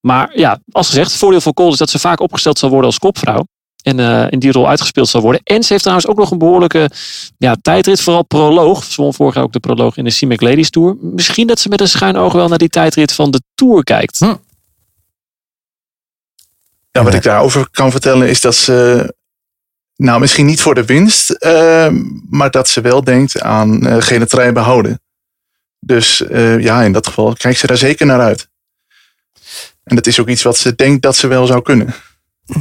Maar ja, als gezegd, het voordeel van Kool is dat ze vaak opgesteld zal worden als kopvrouw. En in die rol uitgespeeld zal worden. En ze heeft trouwens ook nog een behoorlijke ja, tijdrit, vooral proloog. Ze won vorig jaar ook de proloog in de CIMAC Ladies Tour. Misschien dat ze met een schuin oog wel naar die tijdrit van de Tour kijkt. Hm. Ja, wat ik daarover kan vertellen is dat ze, nou misschien niet voor de winst, eh, maar dat ze wel denkt aan eh, gele behouden. Dus eh, ja, in dat geval kijkt ze daar zeker naar uit. En dat is ook iets wat ze denkt dat ze wel zou kunnen.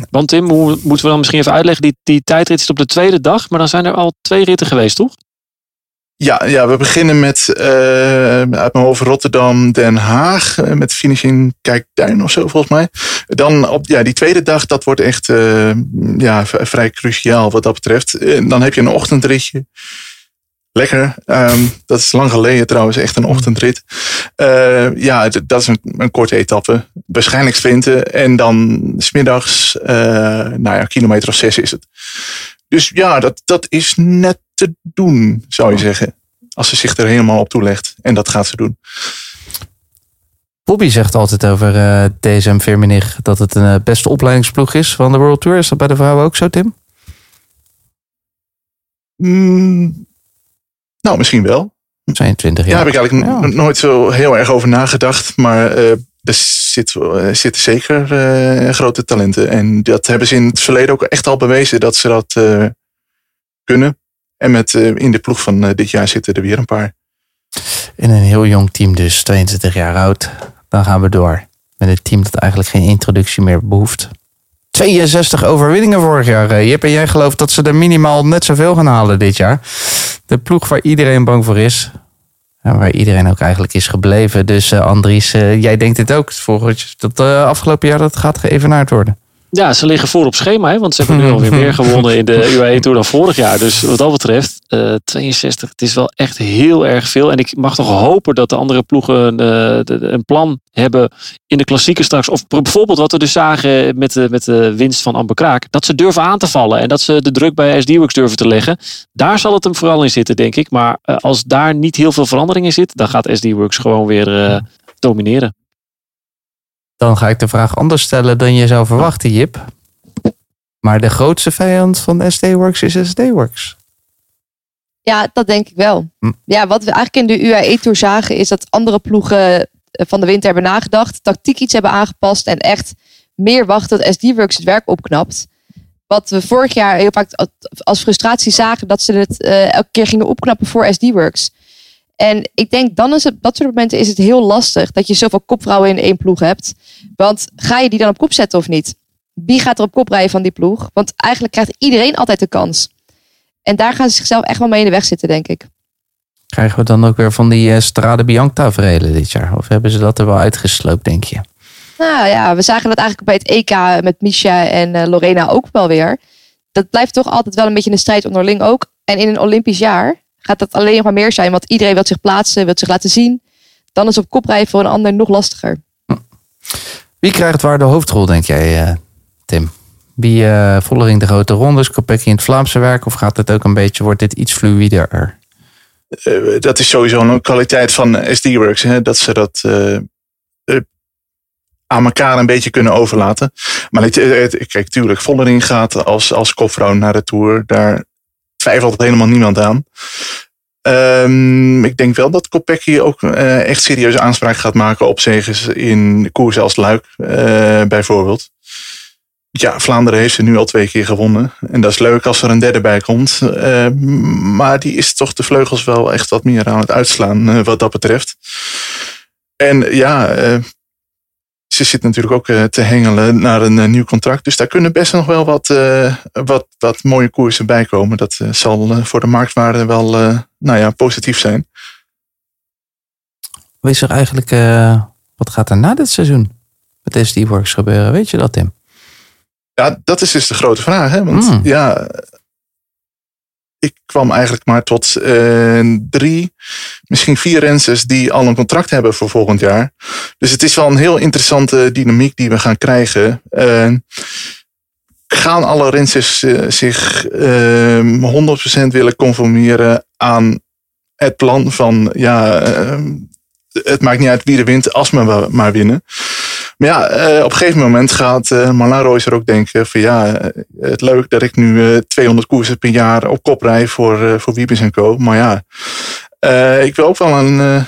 Want Tim, hoe moeten we dan misschien even uitleggen? Die, die tijdrit is op de tweede dag, maar dan zijn er al twee ritten geweest, toch? Ja, ja, we beginnen met eh, uit mijn hoofd Rotterdam, Den Haag. eh, met finishing Kijkduin of zo volgens mij. Dan op ja, die tweede dag, dat wordt echt eh, ja, vrij cruciaal wat dat betreft. Dan heb je een ochtendritje. Lekker. Ehm, dat is lang geleden trouwens, echt een ochtendrit. Ja, dat is een, korte etappe. Waarschijnlijk sprinten. En dan smiddags, nou ja, kilometer of zes is het. Dus ja, dat, dat is net te doen, zou je zeggen. Als ze zich er helemaal op toelegt. En dat gaat ze doen. Bobby zegt altijd over eh, DSM Firmenich dat het een eh, beste opleidingsploeg is van de World Tour. Is dat bij de vrouwen ook zo, Tim? Mm, nou, misschien wel. Zijn 20 Ja, jaar. daar heb ik eigenlijk Ja. nooit zo heel erg over nagedacht. Maar eh, er zit, zitten zeker grote talenten. En dat hebben ze in het verleden ook echt al bewezen dat ze dat kunnen. En met, eh, in de ploeg van eh, dit jaar zitten er weer een paar. In een heel jong team dus, 22 jaar oud. Dan gaan we door. Met een team dat eigenlijk geen introductie meer behoeft. 62 overwinningen vorig jaar. eh, Jip, en jij gelooft dat ze er minimaal net zoveel gaan halen dit jaar. De ploeg waar iedereen bang voor is. En waar iedereen ook eigenlijk is gebleven. Dus Andries, jij denkt dit ook. Volgens dat eh, afgelopen jaar dat gaat geëvenaard worden. Ja, ze liggen voor op schema, hè, want ze hebben nu alweer meer gewonnen in de UAE Tour dan vorig jaar. Dus wat dat betreft, eh 62, het is wel echt heel erg veel. En ik mag toch hopen dat de andere ploegen eh, een plan hebben in de klassieken straks. Of bijvoorbeeld wat we dus zagen met de, met de winst van Amber Kraak. Dat ze durven aan te vallen en dat ze de druk bij SD-Works durven te leggen. Daar zal het hem vooral in zitten, denk ik. Maar eh, als daar niet heel veel verandering in zit, dan gaat SD-Works gewoon weer eh, domineren. Dan ga ik de vraag anders stellen dan je zou verwachten, Jip. Maar de grootste vijand van SD-Works is SD-Works. Ja, dat denk ik wel. Hm. Ja, wat we eigenlijk in de UAE-tour zagen is dat andere ploegen eh, van de winter hebben nagedacht, tactiek iets hebben aangepast en echt meer wachten tot SD-Works het werk opknapt. Wat we vorig jaar heel vaak als frustratie zagen, dat ze het eh, elke keer gingen opknappen voor SD-Works. En ik denk dan is het, op dat soort momenten is het heel lastig dat je zoveel kopvrouwen in één ploeg hebt. Want ga je die dan op kop zetten of niet? Wie gaat er op kop rijden van die ploeg? Want eigenlijk krijgt iedereen altijd de kans. En daar gaan ze zichzelf echt wel mee in de weg zitten, denk ik. Krijgen we dan ook weer van die eh, Strade Bianca tafereelen dit jaar? Of hebben ze dat er wel uitgesloopt, denk je? Nou ja, we zagen dat eigenlijk bij het EK met Misha en eh, Lorena ook wel weer. Dat blijft toch altijd wel een beetje een strijd onderling ook. En in een Olympisch jaar gaat dat alleen nog maar meer zijn. Want iedereen wil zich plaatsen, wil zich laten zien. Dan is op kop rijden voor een ander nog lastiger. Wie krijgt waar de hoofdrol, denk jij, eh, Tim? Wie eh Vollering de grote rondes, Kopecky in het Vlaamse werk? Of gaat het ook een beetje, wordt dit iets fluider? Eh, dat is sowieso een kwaliteit van SD-Works. Hè, dat ze dat aan elkaar een beetje kunnen overlaten. Maar het, het- kijk, tuurlijk, Vollering gaat als, als naar de Tour. Daar twijfelt helemaal niemand aan. Ehm, ik denk wel dat Kopecky ook eh, echt serieus aanspraak gaat maken op zegens in koersen als Luik, eh, bijvoorbeeld. Ja, Vlaanderen heeft ze nu al twee keer gewonnen. En dat is leuk als er een derde bij komt. Eh, maar die is toch de vleugels wel echt wat meer aan het uitslaan eh, wat dat betreft. En ja, ze zit natuurlijk ook eh, te hengelen naar een eh, nieuw contract. Dus daar kunnen best nog wel wat, eh, wat, wat mooie koersen bij komen. Dat zal voor de marktwaarde wel nou ja, positief zijn. Wat is er eigenlijk, wat gaat er na dit seizoen met SD-Works gebeuren? Weet je dat, Tim? Ja, dat is dus de grote vraag. Hè? Want Mm. ja, ik kwam eigenlijk maar tot eh, drie, misschien vier rensters die al een contract hebben voor volgend jaar. Dus het is wel een heel interessante dynamiek die we gaan krijgen. Eh, gaan alle rensters eh, zich eh, 100% willen conformeren aan het plan van ja, het maakt niet uit wie er wint als we maar winnen. Maar ja, eh, op een gegeven moment gaat uh, Royce er ook denken van ja, eh, het leuk dat ik nu eh 200 koersen per jaar op kop rij voor, voor Wiebes en Co. Maar ja, ik wil ook wel een,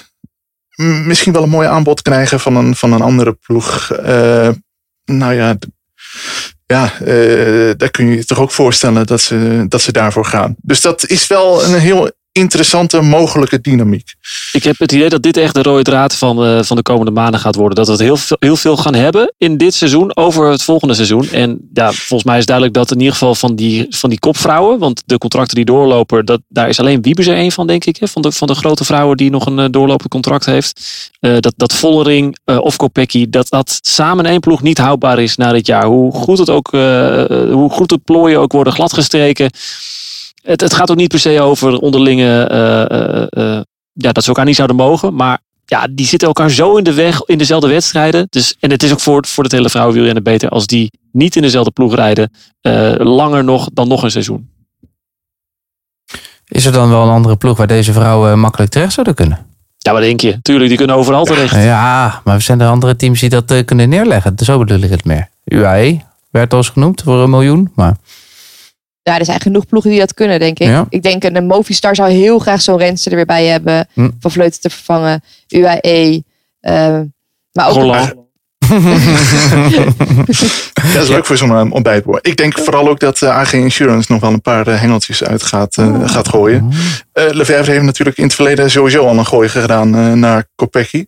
misschien wel een mooi aanbod krijgen van een, van een andere ploeg. Nou ja, ja daar kun je je toch ook voorstellen dat ze, dat ze daarvoor gaan. Dus dat is wel een heel interessante mogelijke dynamiek. Ik heb het idee dat dit echt de rode draad van, eh, van de komende maanden gaat worden. Dat we het heel veel, heel veel gaan hebben in dit seizoen over het volgende seizoen. En ja, volgens mij is duidelijk dat in ieder geval van die, van die kopvrouwen, want de contracten die doorlopen, dat, daar is alleen Wiebes er één van, denk ik. Hè, van, de, van de grote vrouwen die nog een eh, doorlopend contract heeft. Eh, dat, dat Vollering of Kopecky, dat dat samen één ploeg niet houdbaar is na dit jaar. Hoe goed het ook, hoe goed de plooien ook worden gladgestreken. Het, het gaat ook niet per se over onderlinge, eh, eh, eh, ja, dat ze elkaar niet zouden mogen. Maar ja, die zitten elkaar zo in de weg in dezelfde wedstrijden. Dus, en het is ook voor, voor het hele vrouwenwielrennen beter als die niet in dezelfde ploeg rijden. langer nog dan nog een seizoen. Is er dan wel een andere ploeg waar deze vrouwen makkelijk terecht zouden kunnen? Ja, wat denk je? Tuurlijk, die kunnen overal terecht. Ja, maar zijn er andere teams die dat kunnen neerleggen? Zo bedoel ik het meer. UAE werd al eens genoemd voor een miljoen. Maar Ja, er zijn genoeg ploegen die dat kunnen, denk ik. Ja. Ik denk een Movistar zou heel graag zo'n renster er weer bij hebben. Hm. Van Vleuten te vervangen. UAE. eh, maar ook Roland. Dat is leuk voor zo'n um, ontbijtboer. Ik denk vooral ook dat eh, AG Insurance nog wel een paar eh, hengeltjes uit gaat, eh, gaat gooien. Eh Lefebvre heeft natuurlijk in het verleden sowieso al een gooi gedaan eh, naar Kopecky.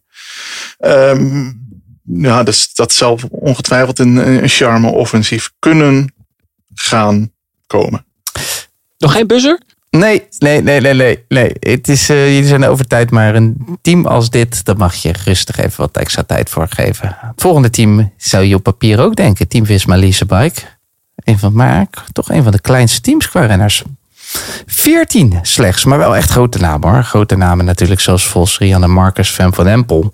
Ehm, ja, dus dat zal ongetwijfeld een, een charme-offensief kunnen gaan komen. Nog geen buzzer? Nee, nee, nee, nee, nee. nee. Het is, eh, jullie zijn over tijd, maar een team als dit, daar mag je rustig even wat extra tijd voor geven. Het volgende team zou je op papier ook denken. Team Visma Lease Bike. Een van, maar toch een van de kleinste teams qua renners. 14 slechts, maar wel echt grote namen hoor. Grote namen natuurlijk zoals Vos, Rianne Marcus, Fem van Empel.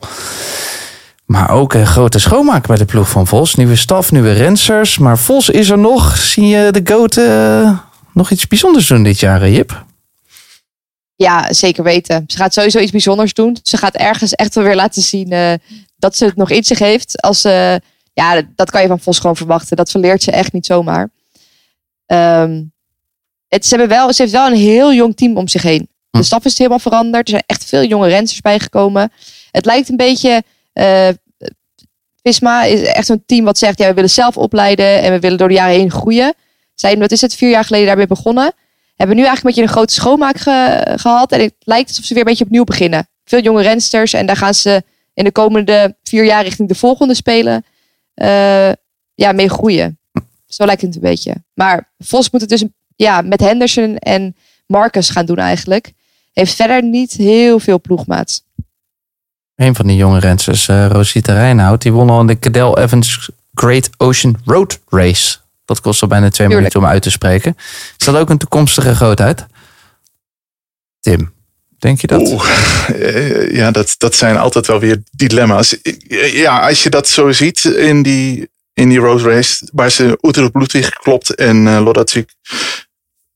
Maar ook een grote schoonmaak bij de ploeg van Vos. Nieuwe staf, nieuwe rensters. Maar Vos is er nog. Zie je de goat eh, nog iets bijzonders doen dit jaar, eh, Jip? Ja, zeker weten. Ze gaat sowieso iets bijzonders doen. Ze gaat ergens echt wel weer laten zien eh, dat ze het nog in zich heeft. Als, ze ja, dat kan je van Vos gewoon verwachten. Dat verleert ze echt niet zomaar. Ehm, het, ze, hebben wel, ze heeft wel een heel jong team om zich heen. De staf is helemaal veranderd. Er zijn echt veel jonge rensters bijgekomen. Het lijkt een beetje... eh, Visma is echt zo'n team wat zegt... Ja, we willen zelf opleiden en we willen door de jaren heen groeien. Zijn, wat is het, vier jaar geleden daarmee begonnen hebben nu eigenlijk een beetje een grote schoonmaak ge- gehad. En het lijkt alsof ze weer een beetje opnieuw beginnen. Veel jonge rensters. En daar gaan ze in de komende vier jaar richting de volgende spelen. eh, ja, mee groeien. Zo lijkt het een beetje. Maar Vos moet het dus ja, met Henderson en Marcus gaan doen eigenlijk. Heeft verder niet heel veel ploegmaats. Een van die jonge rensters, eh, Rosita Rijnhout, die won al in de Cadel Evans Great Ocean Road Race. Dat kost al bijna twee Tuurlijk. minuten om uit te spreken. Is dat ook een toekomstige grootheid? Tim, denk je dat? Oeh, eh, ja, dat, dat zijn altijd wel weer dilemma's. Ja, als je dat zo ziet in die, in die road race, waar ze Utrecht Bloedwig klopt en uh,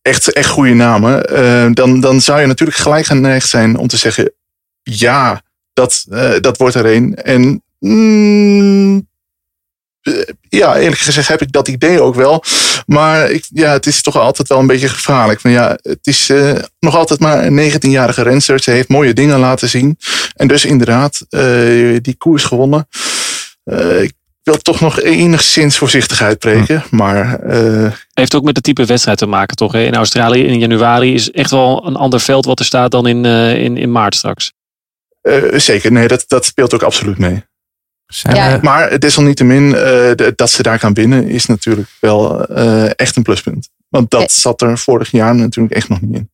echt, echt goede namen, eh, dan, dan zou je natuurlijk gelijk geneigd zijn om te zeggen, ja, dat, eh, dat wordt er een. En mm, eh, ja, eerlijk gezegd heb ik dat idee ook wel. Maar ik, ja, het is toch altijd wel een beetje gevaarlijk. Maar ja, het is eh, nog altijd maar een 19-jarige renster. Ze heeft mooie dingen laten zien. En dus inderdaad, eh, die koers gewonnen. Ik wil toch nog enigszins voorzichtigheid preken. Maar eh, Heeft ook met het type wedstrijd te maken, toch? hè? In Australië in januari is echt wel een ander veld wat er staat dan in, in, in maart straks. Eh, zeker, nee, dat, dat speelt ook absoluut mee. Zijn Ja. Maar desalniettemin, eh, de- dat ze daar kan winnen, is natuurlijk wel eh, echt een pluspunt. Want dat Ja. zat er vorig jaar natuurlijk echt nog niet in.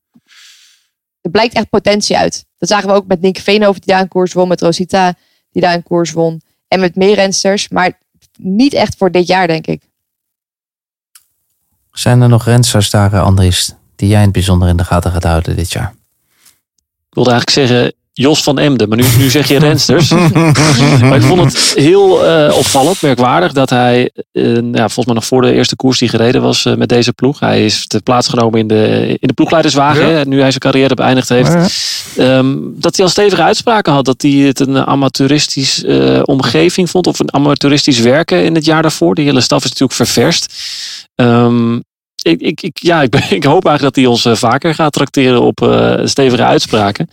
Er blijkt echt potentie uit. Dat zagen we ook met Nienke Veenhoven die daar een koers won. Met Rosita die daar een koers won. En met meer rensters. Maar niet echt voor dit jaar, denk ik. zijn er nog rensters daar, Andries, die jij in het bijzonder in de gaten gaat houden dit jaar? Ik wilde eigenlijk zeggen Jos van Emden, maar nu, nu zeg je rensters. maar ik vond het heel eh, opvallend, merkwaardig, dat hij, eh, ja, volgens mij nog voor de eerste koers die gereden was eh, met deze ploeg. Hij is te plaats genomen in de, in de ploegleiderswagen, Ja. hè, nu hij zijn carrière beëindigd heeft. Ja. Ehm, dat hij al stevige uitspraken had. Dat hij het een amateuristisch omgeving vond. Of een amateuristisch werken in het jaar daarvoor. Die hele staf is natuurlijk ververst. Ehm, ik, ik, ja, ik, hoop eigenlijk dat hij ons eh, vaker gaat trakteren op eh, stevige uitspraken.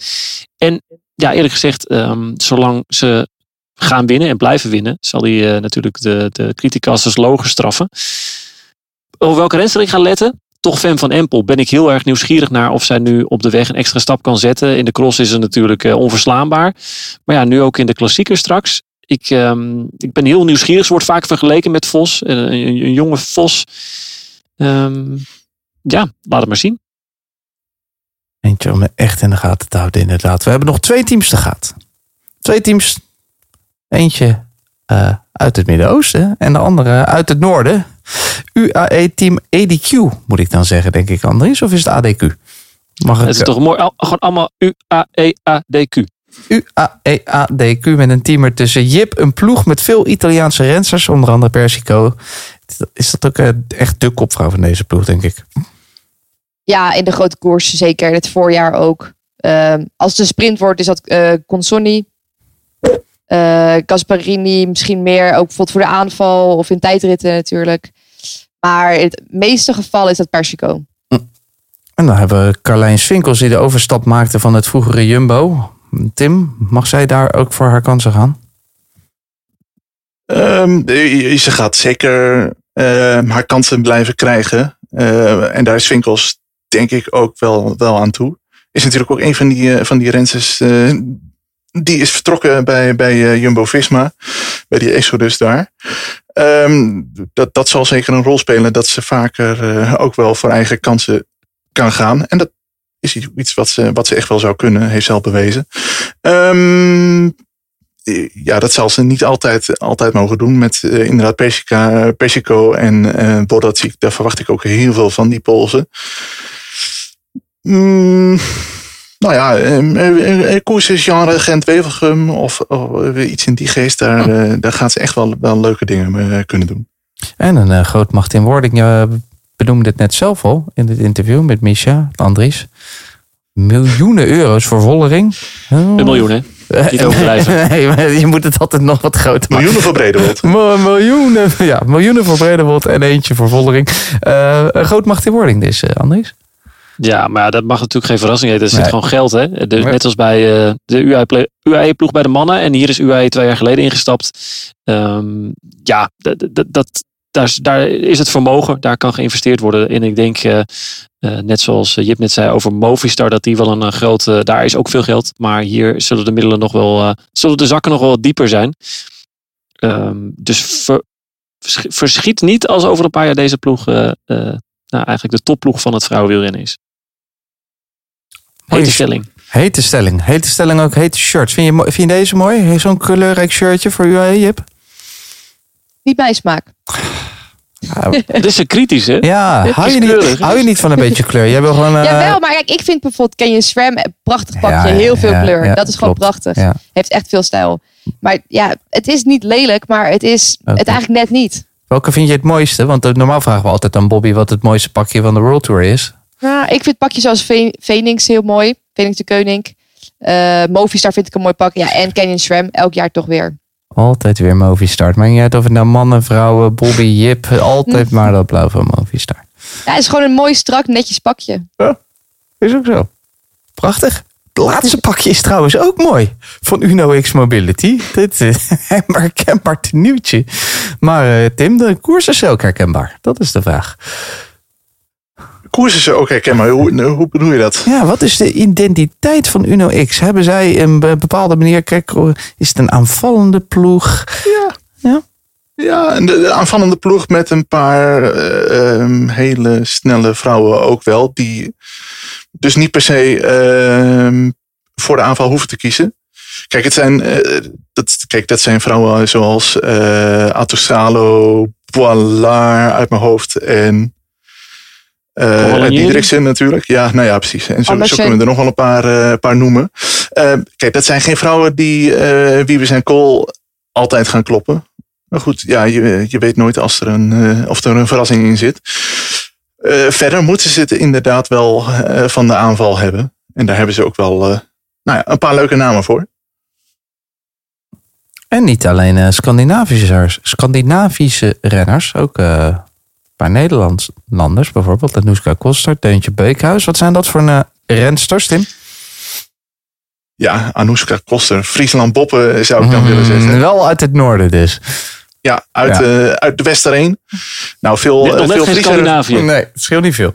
En ja, eerlijk gezegd, ehm, zolang ze gaan winnen en blijven winnen, zal hij eh, natuurlijk de, de criticasters logen straffen. Op welke renster ga letten? toch fan van Empel. Ben ik heel erg nieuwsgierig naar of zij nu op de weg een extra stap kan zetten. In de cross is ze natuurlijk onverslaanbaar. Maar ja, nu ook in de klassieker straks. Ik, ehm, ik ben heel nieuwsgierig. Ze wordt vaak vergeleken met Vos. Een, een jonge Vos. Ehm, ja, laat het maar zien. Eentje om echt in de gaten te houden, inderdaad. We hebben nog twee teams te gaan. Twee teams. Eentje eh, uit het Midden-Oosten en de andere uit het Noorden. UAE Team ADQ, moet ik dan zeggen, denk ik, Andries. Of is het ADQ? Mag Het is toch mooi. al- Gewoon allemaal U-A-E-A-D-Q. UAE-ADQ met een team er tussen Jip, een ploeg met veel Italiaanse rensters, onder andere Persico. Is dat ook eh, echt de kopvrouw van deze ploeg, denk ik? Ja, in de grote koers zeker. Het voorjaar ook. Ehm, als het een sprint wordt, is dat eh Consonni. Eh Gasparini misschien meer. Ook bijvoorbeeld voor de aanval of in tijdritten natuurlijk. Maar in het meeste geval is dat Persico. En dan hebben we Carlijn Swinkels die de overstap maakte van het vroegere Jumbo. Tim, mag zij daar ook voor haar kansen gaan? Ehm, eh, ze gaat zeker eh, haar kansen blijven krijgen. Eh, en daar is Winkels denk ik ook wel, wel aan toe. Is natuurlijk ook een van die, eh, van die rensters. eh, die is vertrokken bij, bij eh, Jumbo-Visma. Bij die Exodus daar. Ehm, dat, dat zal zeker een rol spelen. Dat ze vaker ook wel voor eigen kansen kan gaan. En dat is iets wat ze, wat ze echt wel zou kunnen. Heeft ze al bewezen. Ehm, ja, dat zal ze niet altijd, altijd mogen doen. Met eh, inderdaad Persica, Persico en eh Bodacic. Daar verwacht ik ook heel veel van, die Poolse. Mm, nou ja, eh, eh, koersgenre Gent-Wevelgem of, of iets in die geest. Daar, eh, daar gaat ze echt wel, wel leuke dingen eh, kunnen doen. En een eh, groot macht in wording. Je benoemde het net zelf al in dit interview met Misha, Andries. Miljoenen euro's voor Vollering. Een miljoen, hè? Niet overdrijven. nee, je moet het altijd nog wat groter maken. Miljoenen voor Bredewold. Miljoenen, ja, miljoenen voor Bredewold en eentje voor Vollering. Eh, een groot macht in wording dus, eh, Andries. Ja, maar dat mag natuurlijk geen verrassing heten. Er zit Nee. gewoon geld, hè? De. Net als bij eh, de UAE-ploeg bij de mannen. En hier is UAE twee jaar geleden ingestapt. Ehm, ja, dat, dat, dat, daar, is- daar is het vermogen. Daar kan geïnvesteerd worden. En ik denk, eh, eh, net zoals Jip net zei over Movistar, dat die wel een eh, grote... daar is ook veel geld. Maar hier zullen de middelen nog wel... eh, zullen de zakken nog wel wat dieper zijn. Ehm, dus ver- versch- verschiet niet als over een paar jaar deze ploeg... eh, eh, nou, eigenlijk de topploeg van het vrouwenwielrennen is. Hete stelling. Hete stelling. Hete stelling ook hete shirts. Vind je, vind je deze mooi? Zo'n kleurrijk shirtje voor UAE, Jip? Niet mijn smaak. Het is een kritisch, hè? Ja, hou je, niet, hou je niet van een beetje kleur? Jij wil gewoon... eh, Jawel, maar kijk, ik vind bijvoorbeeld Ken je Swam een prachtig pakje. Ja, ja, heel veel ja, kleur. ja, dat is gewoon klopt. prachtig. Ja. Heeft echt veel stijl. Maar ja, het is niet lelijk, maar het is het eigenlijk net niet. Welke vind je het mooiste? Want eh, normaal vragen we altijd aan Bobby wat het mooiste pakje van de World Tour is. Ja, ik vind pakjes zoals Phoenix heel mooi. Phoenix de Koning. Eh Movistar vind ik een mooi pak. Ja, en Canyon Swam elk jaar toch weer. Altijd weer Movistar. Maar niet uit of het nou mannen, vrouwen, Bobby, Jip. Altijd maar dat blauw van Movistar. Ja, het is gewoon een mooi, strak, netjes pakje. Is ook zo. Prachtig. Het laatste pakje is trouwens ook mooi. Van Uno X Mobility. Dit is een herkenbaar tenuutje. Maar eh, Tim, de koers is ook herkenbaar. Dat is de vraag. Koers is ook herkenbaar. Hoe, hoe bedoel je dat? Ja, wat is de identiteit van Uno X? Hebben zij een be- bepaalde manier... Kijk, oh, is het een aanvallende ploeg? Ja, en de, de aanvallende ploeg met een paar eh, ehm, hele snelle vrouwen ook wel. Die dus niet per se ehm, voor de aanval hoeven te kiezen. Kijk, het zijn, eh, dat, kijk dat zijn vrouwen zoals eh Atosalo, Boilard uit mijn hoofd en eh Cavalieri? Diederiksen natuurlijk. Ja, nou ja, precies. En zo, kunnen we er nog wel een paar, eh, paar noemen. Eh, kijk, dat zijn geen vrouwen die eh Wiebes en Kool altijd gaan kloppen. Maar goed, ja, je, je weet nooit als er een, eh, of er een verrassing in zit. Eh, verder moeten ze het inderdaad wel eh, van de aanval hebben. En daar hebben ze ook wel eh, nou ja, een paar leuke namen voor. En niet alleen eh, Scandinavische, Scandinavische renners. Ook eh, paar Nederlanders. Bijvoorbeeld Anouska Koster, Deuntje Beekhuis. Wat zijn dat voor eh, rensters, Tim? Ja, Anoushka Koster, Friesland Boppen zou ik dan willen zeggen. Mm, Wel uit het noorden dus. Ja, uit, Ja. eh, uit de Westerheen. Nou, veel, eh, veel Friesen- Scandinavië. Nee, het scheelt niet veel.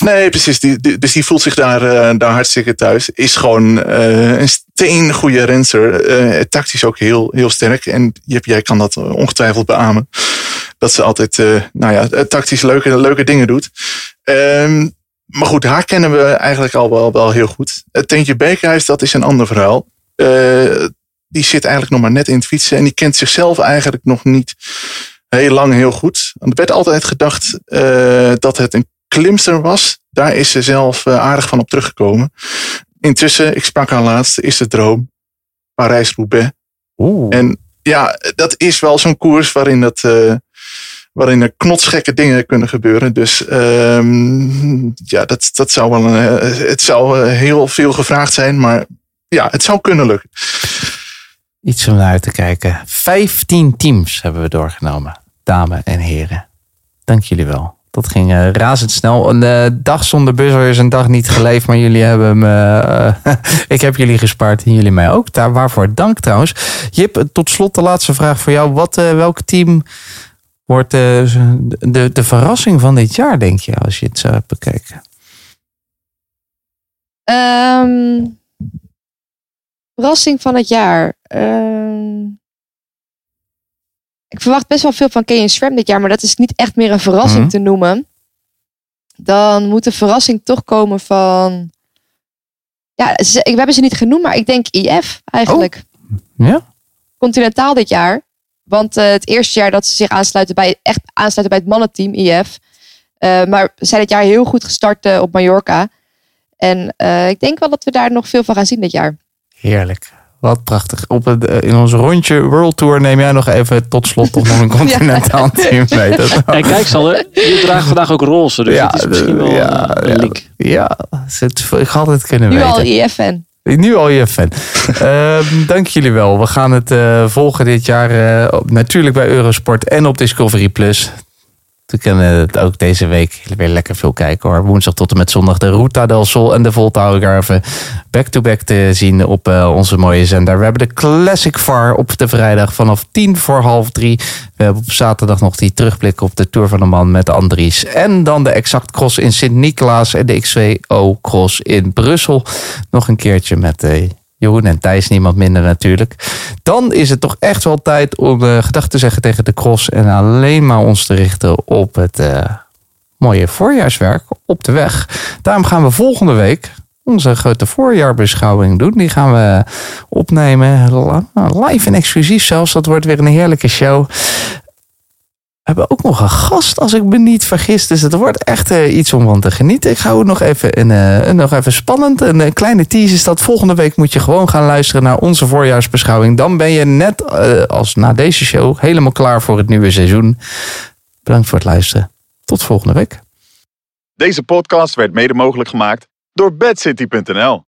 Nee, precies. Die, die- dus die voelt zich daar, eh, daar hartstikke thuis. Is gewoon eh, een steen goede renser. Eh, tactisch ook heel, heel sterk. En jij kan dat ongetwijfeld beamen. Dat ze altijd, eh, nou ja, tactisch leuke, leuke dingen doet. Ehm, maar goed, haar kennen we eigenlijk al wel, wel heel goed. Het Teentje Bekerhuis, dat is een ander verhaal. Eh, die zit eigenlijk nog maar net in het fietsen. En die kent zichzelf eigenlijk nog niet heel lang heel goed. Er werd altijd gedacht eh, dat het een klimster was. Daar is ze zelf eh, aardig van op teruggekomen. Intussen, ik sprak haar laatst, is de droom. Parijs-Roubaix. Oeh. En ja, dat is wel zo'n koers waarin, dat, eh, waarin er knotsgekke dingen kunnen gebeuren. Dus ehm, ja, dat, dat zou wel een, eh, het zou eh, heel veel gevraagd zijn. Maar ja, het zou kunnen lukken. Iets om naar uit te kijken. 15 teams hebben we doorgenomen. Dames en heren. Dank jullie wel. Dat ging eh, razendsnel. Een dag zonder buzzer is een dag niet geleefd. Maar jullie hebben me... ik heb jullie gespaard en jullie mij ook. Daar waarvoor dank trouwens. Jip, tot slot de laatste vraag voor jou. Wat, welk team wordt eh, de, de verrassing van dit jaar, denk je? Als je het zo hebt bekeken. Ehm, verrassing van het jaar. Ehm, ik verwacht best wel veel van Kane Schram dit jaar, maar dat is niet echt meer een verrassing Mhm. te noemen. Dan moet de verrassing toch komen van. Ja, ze, we hebben ze niet genoemd, maar ik denk IF eigenlijk. Ja? Continentaal dit jaar. Want eh, het eerste jaar dat ze zich aansluiten bij, echt aansluiten bij het mannenteam, IF. Eh, maar ze zijn dit jaar heel goed gestart eh, op Mallorca. En eh, ik denk wel dat we daar nog veel van gaan zien dit jaar. Heerlijk. Wat prachtig. Op het, in ons rondje World Tour neem jij nog even tot slot toch nog een continentaal team mee. Dat, En kijk Sander, je draagt vandaag ook roze. Dus Ja, het is misschien wel ja, een link. ja, het, ik had het kunnen Nu weten. al IF-fan. Nu al je fan. Ehm, dank jullie wel. We gaan het eh, volgen dit jaar eh, natuurlijk bij Eurosport en op Discovery Plus. We kunnen het ook deze week weer lekker veel kijken hoor. Woensdag tot en met zondag de Ruta del Sol en de Volta Algarve back-to-back te zien op eh, onze mooie zender. We hebben de Classic VAR op de vrijdag vanaf tien voor half drie. We hebben op zaterdag nog die terugblik op de Tour van de Man met Andries. En dan de Exact Cross in Sint-Nicolaas en de X2O Cross in Brussel. Nog een keertje met eh, En Thijs, niemand minder natuurlijk. Dan is het toch echt wel tijd om uh, gedag te zeggen tegen de cross. En alleen maar ons te richten op het uh, mooie voorjaarswerk op de weg. Daarom gaan we volgende week onze grote voorjaarbeschouwing doen. Die gaan we opnemen. Live en exclusief zelfs. Dat wordt weer een heerlijke show. Hebben ook nog een gast, als ik me niet vergis. Dus het wordt echt uh, iets om van te genieten. Ik hou het nog even, een, uh, nog even spannend. Een, een, kleine tease is dat volgende week moet je gewoon gaan luisteren naar onze voorjaarsbeschouwing. Dan ben je net als na deze show helemaal klaar voor het nieuwe seizoen. Bedankt voor het luisteren. Tot volgende week. Deze podcast werd mede mogelijk gemaakt door bedcity.nl.